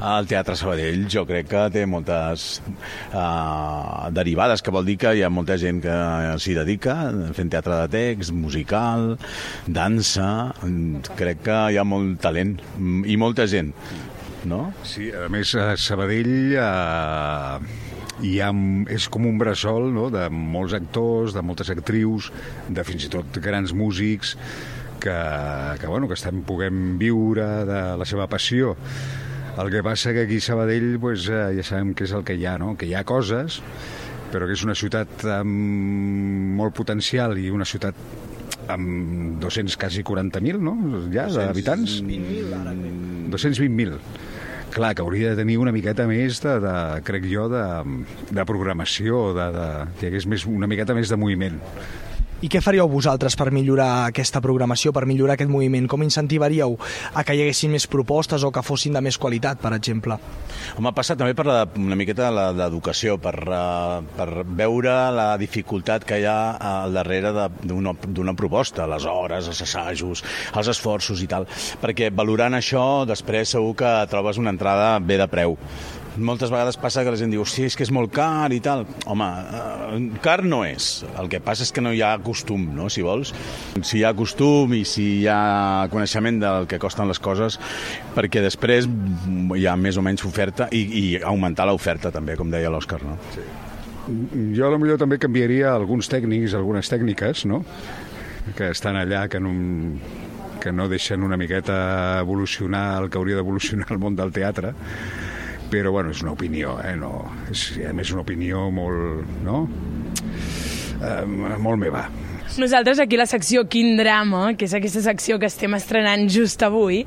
El Teatre Sabadell jo crec que té moltes uh, derivades, que vol dir que hi ha molta gent que s'hi dedica, fent teatre de text, musical, dansa... Crec que hi ha molt talent i molta gent, no? Sí, a més, a Sabadell... Uh hi ha, és com un bressol no? de molts actors, de moltes actrius, de fins i tot grans músics que, que, bueno, que estan puguem viure de la seva passió. El que passa que aquí a Sabadell pues, eh, ja sabem què és el que hi ha, no? que hi ha coses, però que és una ciutat amb molt potencial i una ciutat amb 200, quasi 40.000, no? Ja, d'habitants. 220.000. 220.000 clar, que hauria de tenir una miqueta més de, de crec jo, de, de programació, de, de, que hi hagués més, una miqueta més de moviment. I què faríeu vosaltres per millorar aquesta programació, per millorar aquest moviment? Com incentivaríeu a que hi haguessin més propostes o que fossin de més qualitat, per exemple? Home, passa també per la, una miqueta l'educació, per, uh, per veure la dificultat que hi ha al darrere d'una proposta, les hores, els assajos, els esforços i tal, perquè valorant això, després segur que trobes una entrada bé de preu moltes vegades passa que la gent diu sí, és que és molt car i tal. Home, eh, car no és. El que passa és que no hi ha costum, no?, si vols. Si hi ha costum i si hi ha coneixement del que costen les coses, perquè després hi ha més o menys oferta i, i augmentar l'oferta també, com deia l'Òscar, no? Sí. Jo a lo millor també canviaria alguns tècnics, algunes tècniques, no?, que estan allà, que no, que no deixen una miqueta evolucionar el que hauria d'evolucionar el món del teatre, però bueno, és una opinió, eh? no, és, a més una opinió molt, no? Eh, molt meva. Nosaltres aquí la secció Quin drama, que és aquesta secció que estem estrenant just avui,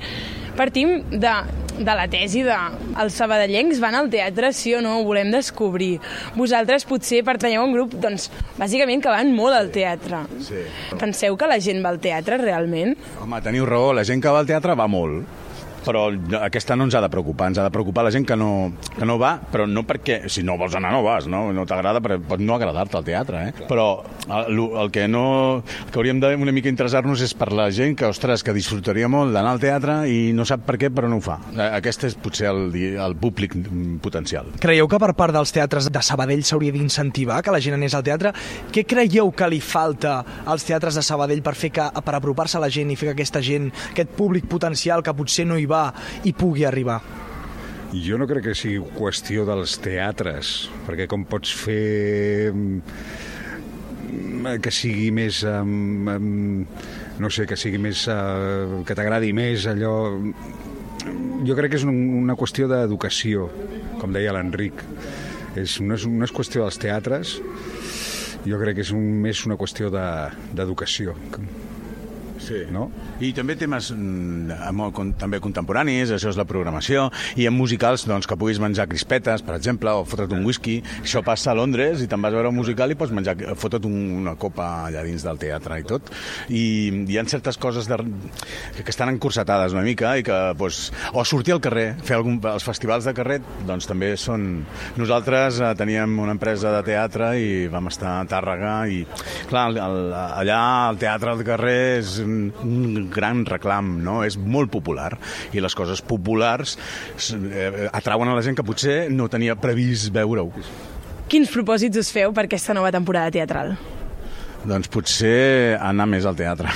partim de, de la tesi de els sabadellencs van al teatre, sí o no, ho volem descobrir. Vosaltres potser pertanyeu a un grup, doncs, bàsicament que van molt al teatre. Sí. Penseu que la gent va al teatre realment? Home, teniu raó, la gent que va al teatre va molt però aquesta no ens ha de preocupar, ens ha de preocupar la gent que no, que no va, però no perquè, si no vols anar no vas, no, no t'agrada, pot no agradar-te el teatre, eh? però el, el que no, el que hauríem de una mica interessar-nos és per la gent que, ostres, que disfrutaria molt d'anar al teatre i no sap per què, però no ho fa. Eh, Aquest és potser el, el públic potencial. Creieu que per part dels teatres de Sabadell s'hauria d'incentivar que la gent anés al teatre? Què creieu que li falta als teatres de Sabadell per fer que per apropar-se a la gent i fer que aquesta gent, aquest públic potencial que potser no hi va, hi pugui arribar? Jo no crec que sigui qüestió dels teatres, perquè com pots fer mm, que sigui més... Um, um, no sé, que sigui més... Uh, que t'agradi més allò... Jo crec que és un, una qüestió d'educació, com deia l'Enric. És, no, és, no és qüestió dels teatres, jo crec que és un, més una qüestió d'educació. De, Sí. No? I també temes mm, molt, con, també contemporanis, això és la programació, i en musicals doncs, que puguis menjar crispetes, per exemple, o fotre't un whisky. Això passa a Londres i te'n vas a veure un musical i pots menjar, fotre't un, una copa allà dins del teatre i tot. I hi ha certes coses de, que estan encursetades una mica i que, doncs, o sortir al carrer, fer algun, els festivals de carrer, doncs també són... Nosaltres eh, teníem una empresa de teatre i vam estar a Tàrrega i, clar, el, el, allà el teatre al carrer és un gran reclam, no? És molt popular i les coses populars eh, atrauen a la gent que potser no tenia previst veure-ho. Quins propòsits us feu per aquesta nova temporada teatral? Doncs potser anar més al teatre.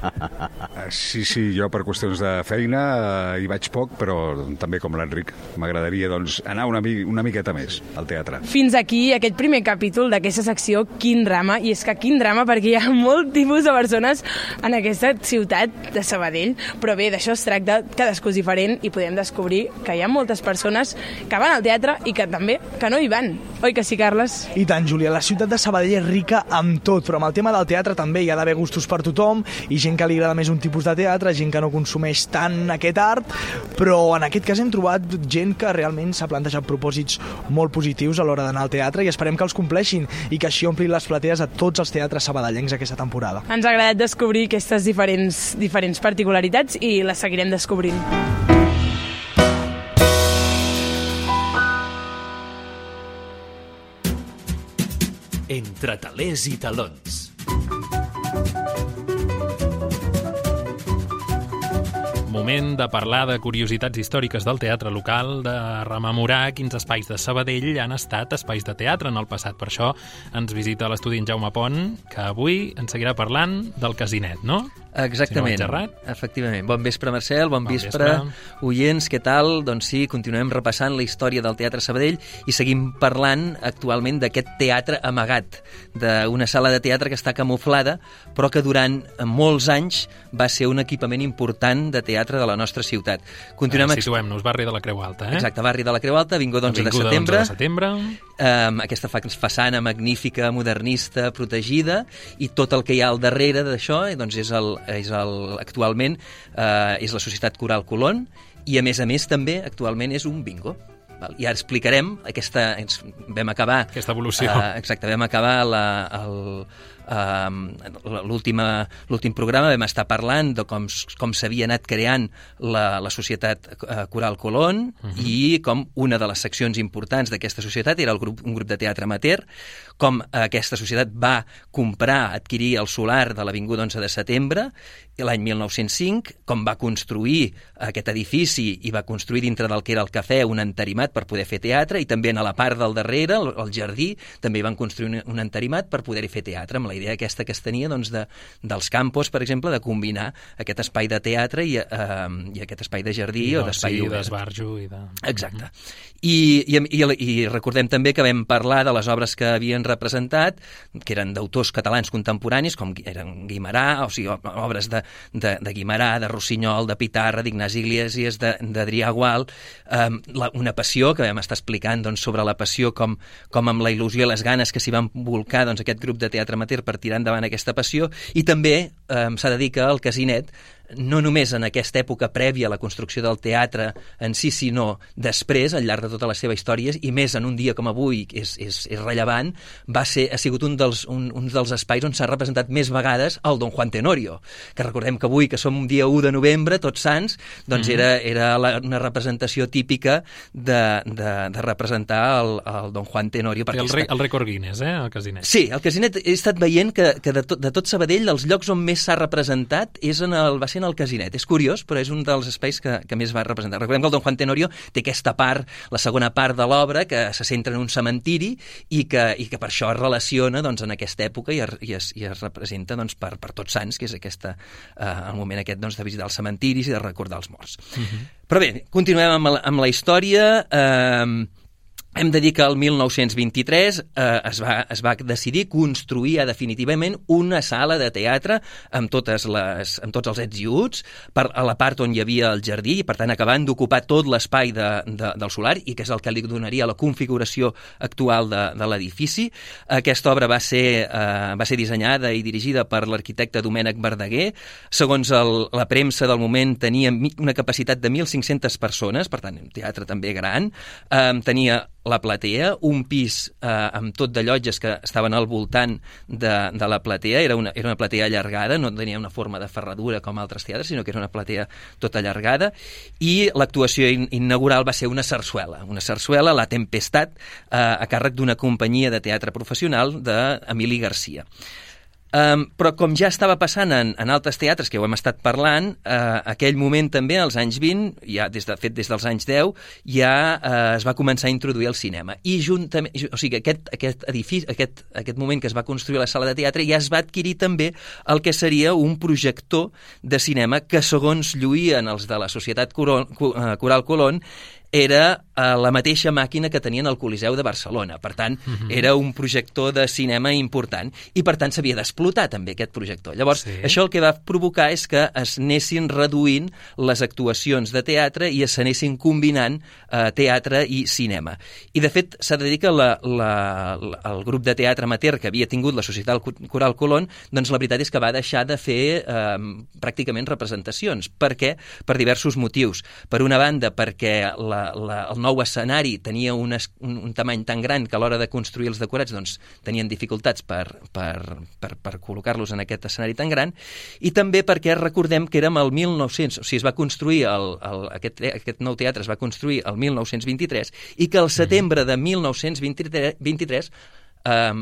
*laughs* sí, sí, jo per qüestions de feina eh, hi vaig poc, però també com l'Enric m'agradaria doncs, anar una, una miqueta més al teatre. Fins aquí aquest primer capítol d'aquesta secció Quin drama, i és que quin drama perquè hi ha molt tipus de persones en aquesta ciutat de Sabadell, però bé, d'això es tracta, cadascú és diferent i podem descobrir que hi ha moltes persones que van al teatre i que també que no hi van. Oi que sí, Carles? I tant, Júlia, la ciutat de Sabadell és rica amb tot, però amb el tema del teatre també hi ha d'haver gustos per tothom i gent que li agrada més un tipus de teatre, gent que no consumeix tant aquest art, però en aquest cas hem trobat gent que realment s'ha plantejat propòsits molt positius a l'hora d'anar al teatre i esperem que els compleixin i que així omplin les platees a tots els teatres sabadellencs aquesta temporada. Ens ha agradat descobrir aquestes diferents, diferents particularitats i les seguirem descobrint. Entre talers i talons. Moment de parlar de curiositats històriques del teatre local, de rememorar quins espais de Sabadell han estat espais de teatre en el passat. Per això ens visita l'estudi en Jaume Pont, que avui ens seguirà parlant del Casinet, no? Exactament, si no efectivament. Bon vespre, Marcel, bon, bon vespre, vespre, oients, què tal? Doncs sí, continuem repassant la història del Teatre Sabadell i seguim parlant actualment d'aquest teatre amagat, d'una sala de teatre que està camuflada, però que durant molts anys va ser un equipament important de teatre de la nostra ciutat. Continuem... Eh, Situem-nos, barri de la Creu Alta, eh? Exacte, barri de la Creu Alta, Avinguda 11 de setembre. 11 de setembre. Um, aquesta façana magnífica, modernista, protegida, i tot el que hi ha al darrere d'això doncs és el, és el, actualment eh, és la Societat Coral Colón i a més a més també actualment és un bingo. Val? I ara explicarem aquesta... Ens vam acabar... Aquesta evolució. Eh, exacte, vam acabar la, el, uh, l'últim programa vam estar parlant de com, com s'havia anat creant la, la societat uh, Coral Colón uh -huh. i com una de les seccions importants d'aquesta societat era el grup, un grup de teatre amateur, com aquesta societat va comprar, adquirir el solar de l'Avinguda 11 de setembre l'any 1905, com va construir aquest edifici i va construir dintre del que era el cafè un enterimat per poder fer teatre i també a la part del darrere, el, el jardí, també van construir un, un enterimat per poder-hi fer teatre amb la idea aquesta que es tenia doncs, de, dels campos, per exemple, de combinar aquest espai de teatre i, eh, i aquest espai de jardí I o d'espai sí, obert. d'esbarjo i de... Exacte. I, i, i, I recordem també que vam parlar de les obres que havien representat, que eren d'autors catalans contemporanis, com eren Guimarà, o sigui, obres de, de, de Guimarà, de Rossinyol, de Pitarra, d'Ignasi Iglesias, d'Adrià Gual, eh, la, una passió que vam estar explicant doncs, sobre la passió, com, com amb la il·lusió i les ganes que s'hi van volcar doncs, aquest grup de teatre amateur per tirar endavant aquesta passió i també eh, s'ha de dir que el Casinet no només en aquesta època prèvia a la construcció del teatre en si, sinó després, al llarg de tota la seva història, i més en un dia com avui, que és, és, és rellevant, va ser, ha sigut un dels, un, un dels espais on s'ha representat més vegades el Don Juan Tenorio, que recordem que avui, que som un dia 1 de novembre, tots sants, doncs mm -hmm. era, era la, una representació típica de, de, de representar el, el Don Juan Tenorio. I el, re, el rècord Guinness, eh, el Casinet. Sí, el Casinet he estat veient que, que de, tot, de tot Sabadell els llocs on més s'ha representat és en el, va ser en el Casinet. És curiós, però és un dels espais que, que més va representar. Recordem que el Don Juan Tenorio té aquesta part, la segona part de l'obra, que se centra en un cementiri i que, i que per això es relaciona doncs, en aquesta època i es, i es, i es representa doncs, per, per tots sants, que és aquesta, eh, el moment aquest doncs, de visitar els cementiris i de recordar els morts. Uh -huh. Però bé, continuem amb la, amb la història. Eh, hem de dir que el 1923 eh, es, va, es va decidir construir ja definitivament una sala de teatre amb, totes les, amb tots els ets i uts per, a la part on hi havia el jardí i per tant acabant d'ocupar tot l'espai de, de, del solar i que és el que li donaria la configuració actual de, de l'edifici. Aquesta obra va ser, eh, va ser dissenyada i dirigida per l'arquitecte Domènec Verdaguer. Segons el, la premsa del moment tenia una capacitat de 1.500 persones, per tant un teatre també gran. Eh, tenia la platea, un pis eh, amb tot de llotges que estaven al voltant de, de la platea, era una, era una platea allargada, no tenia una forma de ferradura com altres teatres, sinó que era una platea tota allargada, i l'actuació in inaugural va ser una sarsuela, una sarsuela, La Tempestat, eh, a càrrec d'una companyia de teatre professional d'Emili Garcia. Um, però com ja estava passant en, en altres teatres que ho hem estat parlant, uh, aquell moment també, als anys 20, ja des de fet des dels anys 10, ja uh, es va començar a introduir el cinema. I juntament, o sigui, aquest, aquest edifici, aquest, aquest moment que es va construir la sala de teatre ja es va adquirir també el que seria un projector de cinema que, segons lluïen els de la Societat Coral, Coral Colón, era eh, la mateixa màquina que tenien al Coliseu de Barcelona. Per tant, uh -huh. era un projector de cinema important i, per tant, s'havia d'explotar també aquest projector. Llavors, sí. això el que va provocar és que es anessin reduint les actuacions de teatre i es anessin combinant eh, teatre i cinema. I, de fet, s'ha de dir que la, la, la, el grup de teatre amateur que havia tingut la Societat Coral Colón, doncs la veritat és que va deixar de fer eh, pràcticament representacions. Per què? Per diversos motius. Per una banda, perquè la la, el nou escenari tenia un, es, un, un tamany tan gran que a l'hora de construir els decorats doncs, tenien dificultats per, per, per, per col·locar-los en aquest escenari tan gran, i també perquè recordem que érem el 1900, o sigui, es va construir el, el, aquest, aquest nou teatre es va construir el 1923 i que al setembre de 1923 23, eh,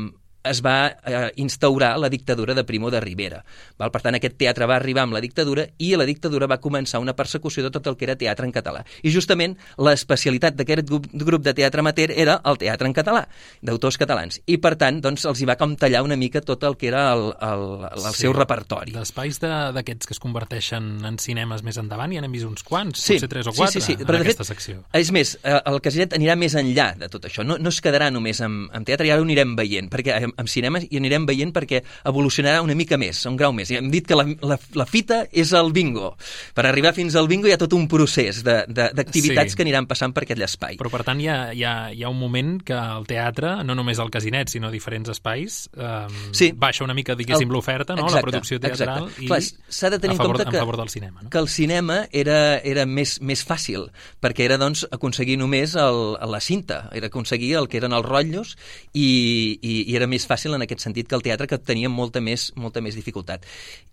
es va eh, instaurar la dictadura de Primo de Rivera. Val? Per tant, aquest teatre va arribar amb la dictadura i la dictadura va començar una persecució de tot el que era teatre en català. I justament l'especialitat d'aquest grup, grup de teatre amateur era el teatre en català, d'autors catalans. I per tant, doncs, els hi va com tallar una mica tot el que era el, el, el sí. seu repertori. D'espais d'aquests que es converteixen en cinemes més endavant, ja n'hem vist uns quants, sí. potser tres o quatre, sí, sí, sí. en Però, aquesta fet, secció. És més, eh, el Casinet anirà més enllà de tot això. No, no es quedarà només amb, amb teatre, i ara ho anirem veient, perquè amb, amb cinema i anirem veient perquè evolucionarà una mica més, un grau més. I hem dit que la, la, la fita és el bingo. Per arribar fins al bingo hi ha tot un procés d'activitats sí. que aniran passant per aquell espai. Però, per tant, hi ha, hi, ha, hi ha un moment que el teatre, no només el casinet, sinó diferents espais, eh, sí. baixa una mica, diguéssim, l'oferta, no? Exacte, la producció teatral, exacte. i s'ha de tenir a favor, en compte que, en favor del cinema. No? que el cinema era, era més, més fàcil, perquè era doncs, aconseguir només el, la cinta, era aconseguir el que eren els rotllos i, i, i era més fàcil en aquest sentit que el teatre, que tenia molta més, molta més dificultat.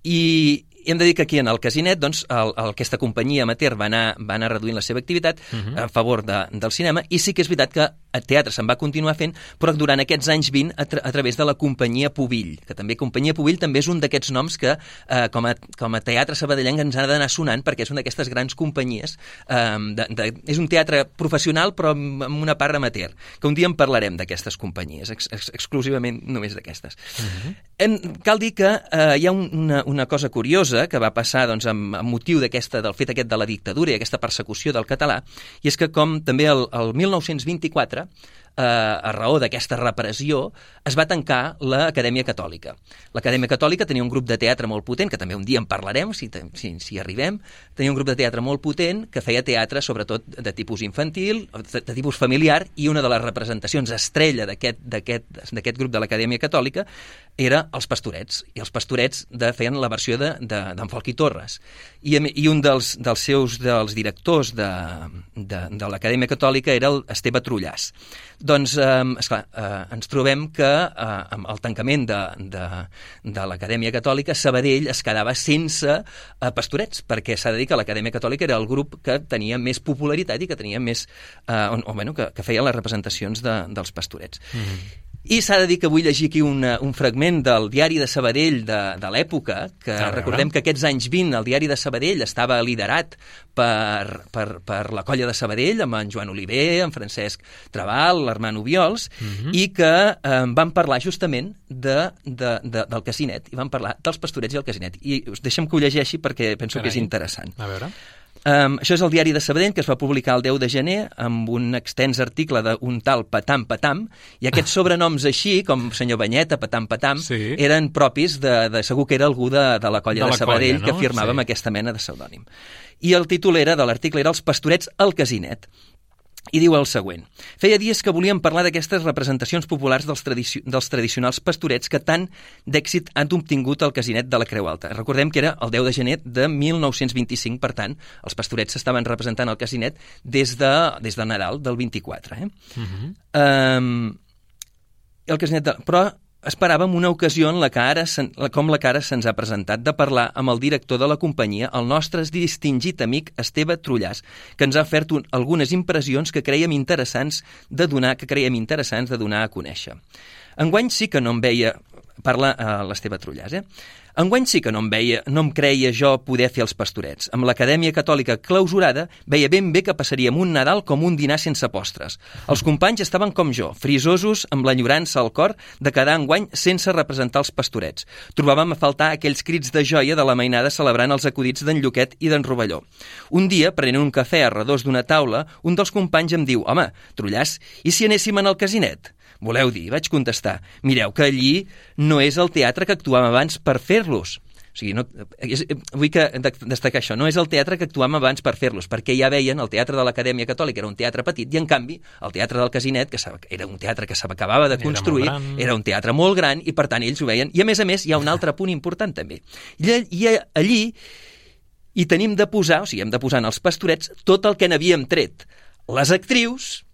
I, i hem de dir que aquí en el Casinet doncs, el, el, aquesta companyia amateur va anar, va anar reduint la seva activitat uh -huh. a favor de, del cinema i sí que és veritat que el teatre se'n va continuar fent però durant aquests anys 20 a, tra a través de la companyia Pubill que també companyia Pubill també és un d'aquests noms que eh, com, a, com a teatre sabadellenc ens ha d'anar sonant perquè és una d'aquestes grans companyies eh, de, de, és un teatre professional però amb, amb una part amateur que un dia en parlarem d'aquestes companyies ex, ex, exclusivament només d'aquestes uh -huh. Hem, cal dir que eh, hi ha un, una, una cosa curiosa que va passar doncs, amb, amb motiu del fet aquest de la dictadura i aquesta persecució del català, i és que com també el, el 1924 eh, a raó d'aquesta repressió, es va tancar l'Acadèmia Catòlica. L'Acadèmia Catòlica tenia un grup de teatre molt potent, que també un dia en parlarem, si, si, si arribem, tenia un grup de teatre molt potent que feia teatre sobretot de tipus infantil, de, de tipus familiar, i una de les representacions estrella d'aquest grup de l'Acadèmia Catòlica era els Pastorets, i els Pastorets de, feien la versió d'en de, de, Folqui Torres. I, I un dels, dels seus dels directors de, de, de l'Acadèmia Catòlica era el Esteve Trullàs. Doncs, eh, esclar, eh, ens trobem que eh, amb el tancament de, de, de l'Acadèmia Catòlica, Sabadell es quedava sense eh, pastorets, perquè s'ha de dir que l'Acadèmia Catòlica era el grup que tenia més popularitat i que tenia més... Eh, o, o, bueno, que, que feia les representacions de, dels pastorets. Mm -hmm. I s'ha de dir que vull llegir aquí una, un fragment del diari de Sabadell de, de l'època, que recordem que aquests anys 20 el diari de Sabadell estava liderat per, per, per la colla de Sabadell, amb en Joan Oliver, en Francesc Trabal, l'Armand Ubiols, uh mhm. -huh. i que eh, van parlar justament de, de, de, del casinet, i van parlar dels pastorets i el casinet. I deixem que ho llegeixi perquè penso Carai. que és interessant. A veure... Um, això és el diari de Sabadell, que es va publicar el 10 de gener amb un extens article d'un tal Patam Patam, i aquests *laughs* sobrenoms així, com senyor Banyeta, Patam Patam, sí. eren propis de, de... Segur que era algú de, de la colla de, la de Sabadell colla, no? que firmava sí. amb aquesta mena de pseudònim. I el títol era de l'article era Els pastorets al casinet. I diu el següent. Feia dies que volíem parlar d'aquestes representacions populars dels, tradici dels tradicionals pastorets que tant d'èxit han obtingut al casinet de la Creu Alta. Recordem que era el 10 de gener de 1925, per tant, els pastorets s'estaven representant al casinet des de, des de Nadal del 24. Eh? Uh -huh. um, el casinet de... Però esperàvem una ocasió en la que ara, com la que ara se'ns ha presentat, de parlar amb el director de la companyia, el nostre distingit amic Esteve Trullàs, que ens ha ofert un, algunes impressions que creiem interessants de donar que creiem interessants de donar a conèixer. Enguany sí que no em veia parla uh, l'Esteve Trullàs, eh? Enguany sí que no em, veia, no em creia jo poder fer els pastorets. Amb l'Acadèmia Catòlica clausurada, veia ben bé que passaríem un Nadal com un dinar sense postres. Els companys estaven com jo, frisosos, amb l'enyorança al cor de quedar enguany sense representar els pastorets. Trobàvem a faltar aquells crits de joia de la mainada celebrant els acudits d'en Lluquet i d'en Rovelló. Un dia, prenent un cafè a redós d'una taula, un dels companys em diu «Home, Trullàs, i si anéssim en el casinet?» Voleu dir? Vaig contestar. Mireu que allí no és el teatre que actuàvem abans per fer-los. O sigui, no, és, vull que destacar això, no és el teatre que actuàvem abans per fer-los, perquè ja veien el teatre de l'Acadèmia Catòlica era un teatre petit i, en canvi, el teatre del Casinet, que era un teatre que s'acabava de construir, era, era un teatre molt gran i, per tant, ells ho veien. I, a més a més, hi ha un altre punt important, també. I, i allí hi tenim de posar, o sigui, hem de posar en els pastorets tot el que n'havíem tret. Les actrius,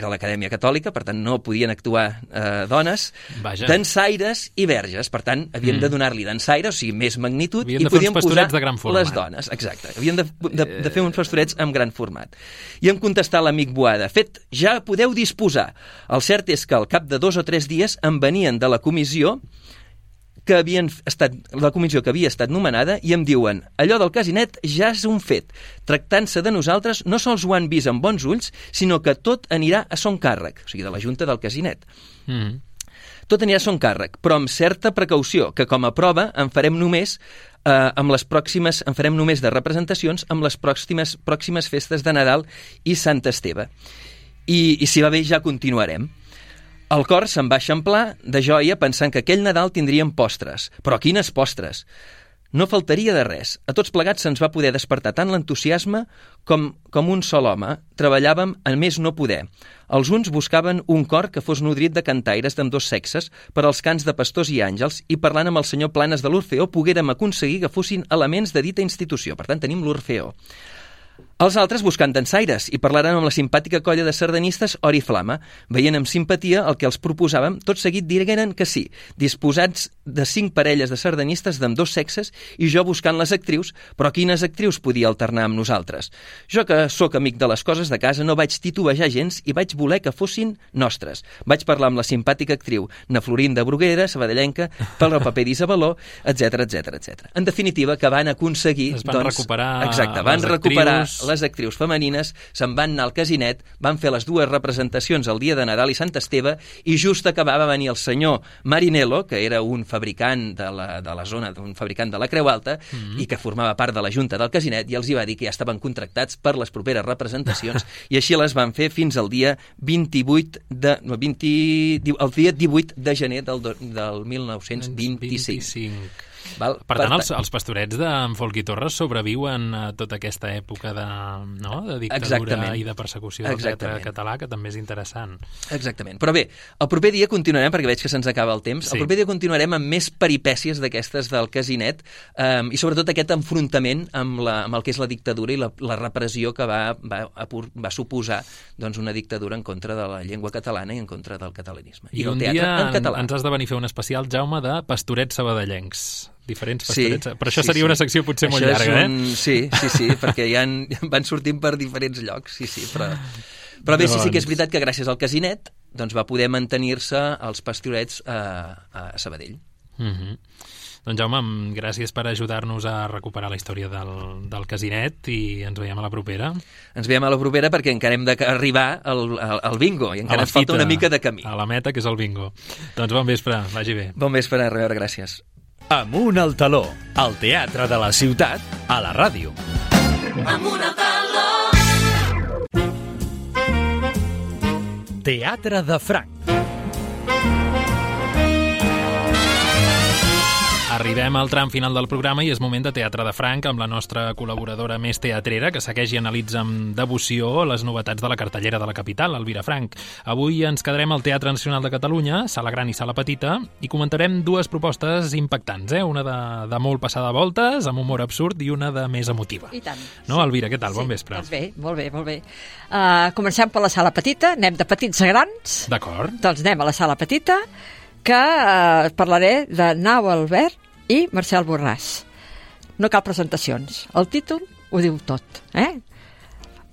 era l'Acadèmia Catòlica, per tant no podien actuar eh, dones, Vaja. dansaires i verges, per tant havien mm. de donar-li dansaire, o sigui, més magnitud, havien i podien posar de gran format. les dones, exacte, havien de, de, de fer uns pastorets amb gran format. I em contestà l'amic Boada, fet, ja podeu disposar. El cert és que al cap de dos o tres dies em venien de la comissió que havien estat, la comissió que havia estat nomenada i em diuen allò del casinet ja és un fet. Tractant-se de nosaltres, no sols ho han vist amb bons ulls, sinó que tot anirà a son càrrec, o sigui, de la Junta del Casinet. Mm -hmm. Tot anirà a son càrrec, però amb certa precaució, que com a prova en farem només eh, amb les pròximes, en farem només de representacions amb les pròximes, pròximes festes de Nadal i Sant Esteve. I, i si va bé ja continuarem. El cor se'n va eixamplar de joia pensant que aquell Nadal tindríem postres. Però quines postres! No faltaria de res. A tots plegats se'ns va poder despertar tant l'entusiasme com, com un sol home. Treballàvem en més no poder. Els uns buscaven un cor que fos nodrit de cantaires dos sexes per als cants de pastors i àngels i parlant amb el senyor Planes de l'Orfeó poguérem aconseguir que fossin elements de dita institució. Per tant, tenim l'Orfeó. Els altres buscant dansaires i parlaran amb la simpàtica colla de sardanistes Oriflama, veient amb simpatia el que els proposàvem, tot seguit digueren que sí, disposats de cinc parelles de sardanistes d'amb dos sexes i jo buscant les actrius, però quines actrius podia alternar amb nosaltres? Jo que sóc amic de les coses de casa no vaig titubejar gens i vaig voler que fossin nostres. Vaig parlar amb la simpàtica actriu Na Florinda Bruguera, sabadellenca, pel paper d'Isabeló, etc etc etc. En definitiva, que van aconseguir... Es van doncs, recuperar exacte, van recuperar actrius les actrius femenines se'n van anar al casinet, van fer les dues representacions el dia de Nadal i Sant Esteve i just acabava venir el senyor Marinello, que era un fabricant de la, de la zona, un fabricant de la Creu Alta mm -hmm. i que formava part de la Junta del Casinet i els hi va dir que ja estaven contractats per les properes representacions *laughs* i així les van fer fins al dia 28 de, no, 20, el dia 18 de gener del, del 1925. 25. Val? Per tant, els, els pastorets d'en Folk i Torres sobreviuen a tota aquesta època de, no? de dictadura Exactament. i de persecució del teatre Exactament. català, que també és interessant. Exactament. Però bé, el proper dia continuarem, perquè veig que se'ns acaba el temps, Sí. el proper dia continuarem amb més peripècies d'aquestes del casinet eh, i sobretot aquest enfrontament amb, la, amb el que és la dictadura i la, la repressió que va, va, va suposar doncs, una dictadura en contra de la llengua catalana i en contra del catalanisme. I, del un teatre dia en català. ens has de venir a fer un especial, Jaume, de pastorets sabadellencs. Diferents Sí, pastorets. Però això sí, seria sí. una secció potser molt Això és llarga, un... eh? Sí, sí, sí, *laughs* perquè ja en... van sortint per diferents llocs, sí, sí, però... Però bé, sí, sí que és Doncs- veritat que gràcies al casinet doncs va poder mantenir-se els pastorets a, a Sabadell. Mm -hmm. Doncs Jaume, gràcies per ajudar-nos a recuperar la història del, del casinet i ens veiem a la propera. Ens veiem a la propera perquè encara hem d'arribar al, al, al bingo i encara ens falta una mica de camí. A la meta, que és el bingo. Doncs bon vespre, vagi bé. Bon vespre, a reveure, gràcies. Amunt al taló, al teatre de la ciutat, a la ràdio. Amunt al taló. Teatre de Franc. Arribem al tram final del programa i és moment de Teatre de Franc amb la nostra col·laboradora més teatrera que segueix i analitza amb devoció les novetats de la cartellera de la capital, Elvira Franc. Avui ens quedarem al Teatre Nacional de Catalunya, Sala Gran i Sala Petita, i comentarem dues propostes impactants, eh? una de, de molt passada voltes, amb humor absurd, i una de més emotiva. I tant. No, Elvira, què tal? Sí, Bon vespre. Doncs bé, molt bé, molt bé. Uh, comencem per la sala petita, anem de petits a grans. D'acord. Doncs anem a la sala petita, que uh, parlaré de Nau Albert i Marcel Borràs. No cal presentacions. El títol ho diu tot. Eh?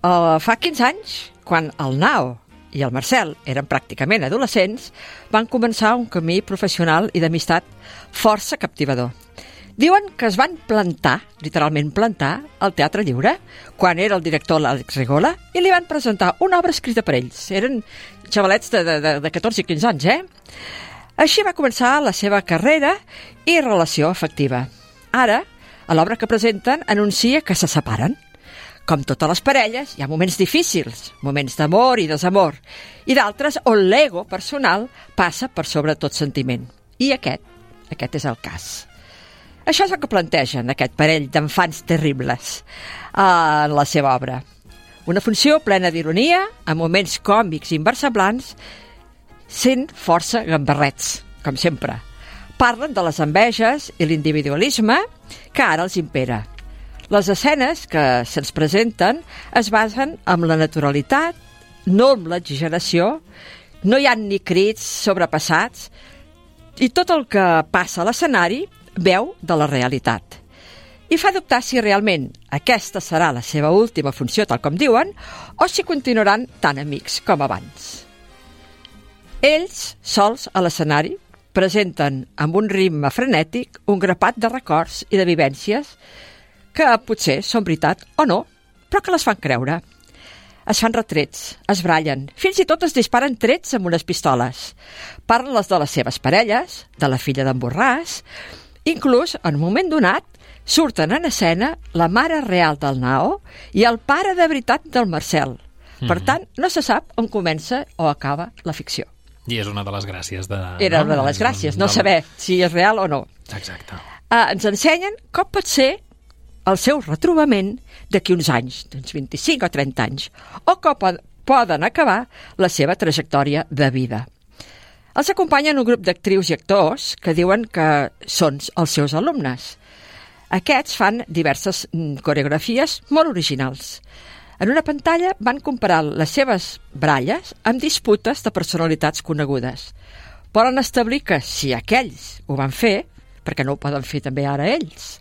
Uh, fa 15 anys, quan el Nau i el Marcel eren pràcticament adolescents, van començar un camí professional i d'amistat força captivador. Diuen que es van plantar, literalment plantar, al Teatre Lliure, quan era el director l'Àlex Rigola, i li van presentar una obra escrita per ells. Eren xavalets de, de, de 14 i 15 anys, eh? Així va començar la seva carrera i relació afectiva. Ara, a l'obra que presenten, anuncia que se separen. Com totes les parelles, hi ha moments difícils, moments d'amor i desamor, i d'altres on l'ego personal passa per sobre tot sentiment. I aquest, aquest és el cas. Això és el que plantegen aquest parell d'enfants terribles eh, en la seva obra. Una funció plena d'ironia, amb moments còmics i inversemblants, sent força gambarrets, com sempre. Parlen de les enveges i l'individualisme que ara els impera. Les escenes que se'ns presenten es basen en la naturalitat, no en l'exageració, no hi ha ni crits sobrepassats, i tot el que passa a l'escenari veu de la realitat. I fa dubtar si realment aquesta serà la seva última funció, tal com diuen, o si continuaran tan amics com abans. Ells, sols a l'escenari, presenten amb un ritme frenètic un grapat de records i de vivències que potser són veritat o no, però que les fan creure. Es fan retrets, es brallen, fins i tot es disparen trets amb unes pistoles. Parlen les de les seves parelles, de la filla d'en Borràs, inclús, en un moment donat, surten en escena la mare real del Nao i el pare de veritat del Marcel. Per Mhm. tant, no se sap on comença o acaba la ficció. I és una de les gràcies de... Era una de les gràcies, no De- saber si és real o no. Exacte. Uh, ens ensenyen com pot ser el seu retrobament d'aquí uns anys, d'uns 25 o 30 anys, o com po- poden acabar la seva trajectòria de vida. Els acompanyen un grup d'actrius i actors que diuen que són els seus alumnes. Aquests fan diverses mm, coreografies molt originals. En una pantalla van comparar les seves bralles amb disputes de personalitats conegudes. Volen establir que si aquells ho van fer, perquè no ho poden fer també ara ells.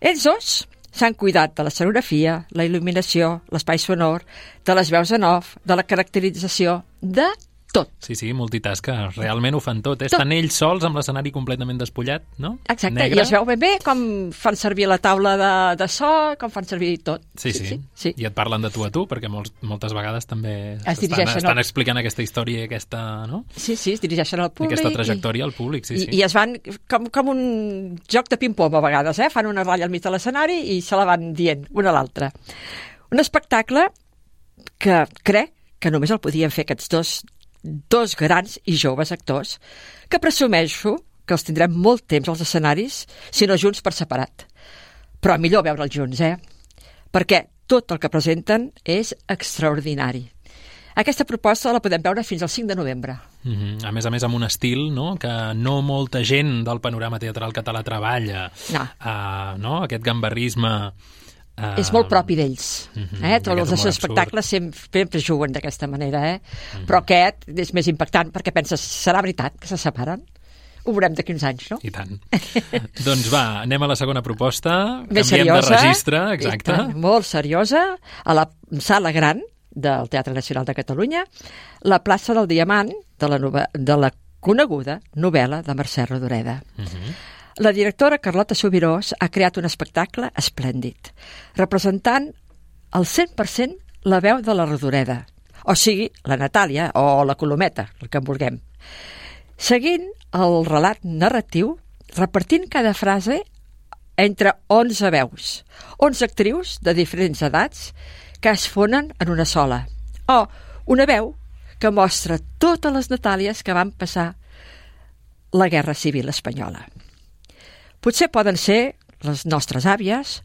Ells dos s'han cuidat de l'escenografia, la il·luminació, l'espai sonor, de les veus en off, de la caracterització, de tot. Sí, sí, multitasca. Realment ho fan tot. eh? Tot. Estan ells sols amb l'escenari completament despullat, no? Exacte, Negre. i es veu ben bé com fan servir la taula de, de so, com fan servir tot. Sí, sí, sí, sí. I et parlen de tu a tu, perquè molts, moltes vegades també Es estan, estan al- explicant aquesta història i aquesta, no? Sí, sí, es dirigeixen al públic. Aquesta trajectòria al públic, sí, i, sí. I es van com, com un joc de ping-pong a vegades, eh? Fan una ratlla al mig de l'escenari i se la van dient una a l'altra. Un espectacle que crec que només el podien fer aquests dos, dos grans i joves actors que presumeixo que els tindrem molt temps als escenaris, si no junts per separat. Però millor veure'ls junts, eh? Perquè tot el que presenten és extraordinari. Aquesta proposta la podem veure fins al 5 de novembre. Mm -hmm. A més a més, amb un estil no? que no molta gent del panorama teatral català treballa. No. Uh, no? Aquest gambarrisme... Uh, és molt propi d'ells. Mhm, eh? Tots els espectacles sempre, juguen d'aquesta manera, eh? Però aquest és més impactant perquè penses, serà veritat que se separen? Ho veurem d'aquí uns anys, no? I tant. *laughs* doncs va, anem a la segona proposta. Més Canviem seriosa. de registre, exacte. tant, molt seriosa, a la sala gran del Teatre Nacional de Catalunya, la plaça del Diamant de la, nove- de la coneguda novel·la de Mercè Rodoreda. Mm -hmm. La directora Carlota Subirós ha creat un espectacle esplèndid, representant al 100% la veu de la Rodoreda, o sigui, la Natàlia o la Colometa, el que en vulguem. Seguint el relat narratiu, repartint cada frase entre 11 veus, 11 actrius de diferents edats que es fonen en una sola, o una veu que mostra totes les Natàlies que van passar la Guerra Civil Espanyola. Potser poden ser les nostres àvies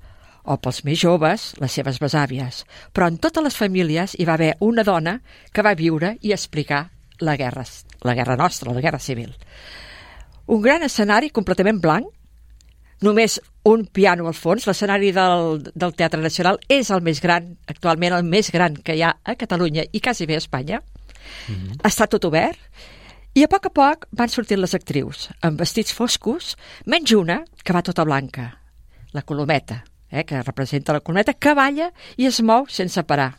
o pels més joves, les seves besàvies, però en totes les famílies hi va haver una dona que va viure i explicar la guerra, la guerra nostra, la guerra civil. Un gran escenari completament blanc, només un piano al fons, l'escenari del, del Teatre Nacional és el més gran, actualment el més gran que hi ha a Catalunya i quasi bé a Espanya. Mm -hmm. Està tot obert i a poc a poc van sortint les actrius, amb vestits foscos, menys una que va tota blanca, la Colometa, eh, que representa la Colometa, que balla i es mou sense parar.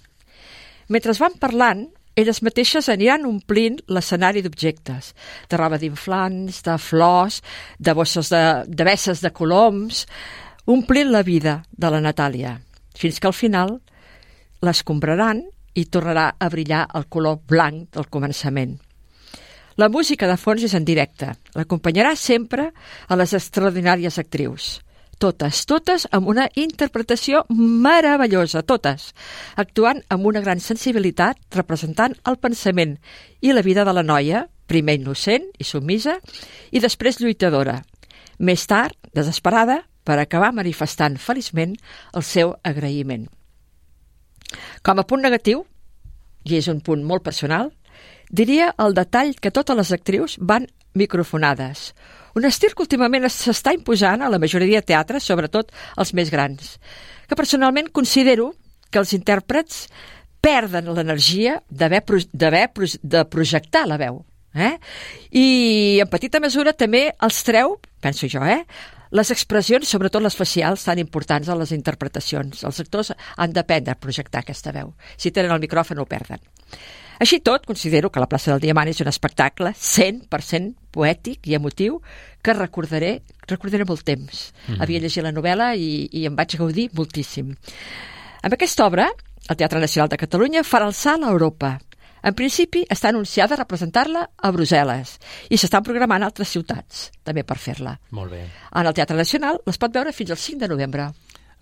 Mentre van parlant, elles mateixes aniran omplint l'escenari d'objectes, de roba d'inflants, de flors, de bosses de, de besses de coloms, omplint la vida de la Natàlia, fins que al final l'escombraran i tornarà a brillar el color blanc del començament. La música de fons és en directe. L'acompanyarà sempre a les extraordinàries actrius. Totes, totes amb una interpretació meravellosa, totes, actuant amb una gran sensibilitat, representant el pensament i la vida de la noia, primer innocent i submisa, i després lluitadora. Més tard, desesperada, per acabar manifestant feliçment el seu agraïment. Com a punt negatiu, i és un punt molt personal, diria el detall que totes les actrius van microfonades. Un estil que últimament s'està imposant a la majoria de teatres, sobretot els més grans, que personalment considero que els intèrprets perden l'energia d'haver d'haver de projectar la veu. Eh? I en petita mesura també els treu, penso jo, eh? les expressions, sobretot les facials, tan importants a les interpretacions. Els actors han d'aprendre a projectar aquesta veu. Si tenen el micròfon ho perden. Així tot, considero que la plaça del Diamant és un espectacle 100% poètic i emotiu que recordaré, recordaré molt temps. Mm -hmm. Havia llegit la novel·la i, i em vaig gaudir moltíssim. Amb aquesta obra, el Teatre Nacional de Catalunya farà el salt a Europa. En principi, està anunciada representar-la a Brussel·les i s'estan programant altres ciutats també per fer-la. Molt bé. En el Teatre Nacional les pot veure fins al 5 de novembre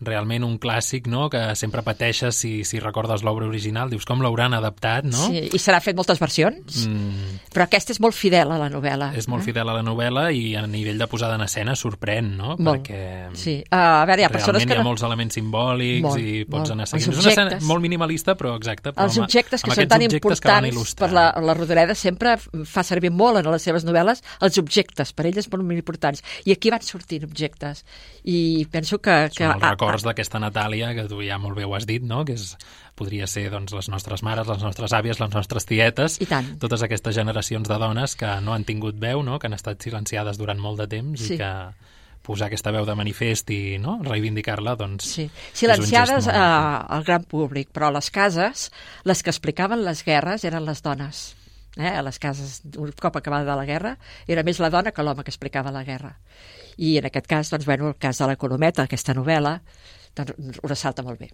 realment un clàssic, no?, que sempre pateixes si, si recordes l'obra original, dius com l'hauran adaptat, no? Sí, i se n'ha fet moltes versions, mm. però aquesta és molt fidel a la novel·la. És molt eh? fidel a la novel·la i a nivell de posada en escena sorprèn, no? Molt. Perquè sí. Uh, a veure, hi ha persones que... hi ha molts elements simbòlics molt, i pots molt. anar seguint. És una escena molt minimalista, però exacte. Però Els amb, objectes que amb són tan importants per la, la Rodoreda sempre fa servir molt en les seves novel·les els objectes, per elles molt importants. I aquí van sortint objectes. I penso que... que records d'aquesta Natàlia, que tu ja molt bé ho has dit, no? que és, podria ser doncs, les nostres mares, les nostres àvies, les nostres tietes, I tant. totes aquestes generacions de dones que no han tingut veu, no? que han estat silenciades durant molt de temps Sí. i que posar aquesta veu de manifest i no? reivindicar-la, doncs... Sí. Silenciades eh, al gran públic, però a les cases, les que explicaven les guerres eren les dones. Eh? A les cases, un cop acabada la guerra, era més la dona que l'home que explicava la guerra. I en aquest cas, doncs, bueno, el cas de la Colometa, aquesta novel·la, doncs, ressalta molt bé.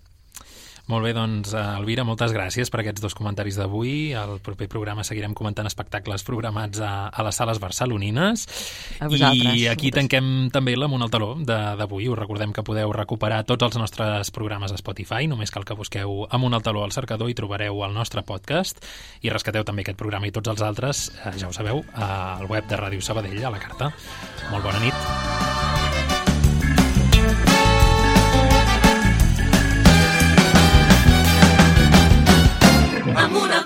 Molt bé, doncs, eh, Elvira, moltes gràcies per aquests dos comentaris d'avui. Al proper programa seguirem comentant espectacles programats a, a les sales barcelonines. A vosaltres. I aquí tanquem també l'Amunt al Taló d'avui. Us recordem que podeu recuperar tots els nostres programes a Spotify. Només cal que busqueu Amunt al Taló al cercador i trobareu el nostre podcast. I rescateu també aquest programa i tots els altres, eh, ja ho sabeu, al web de Ràdio Sabadell, a la carta. Molt bona nit. Amuna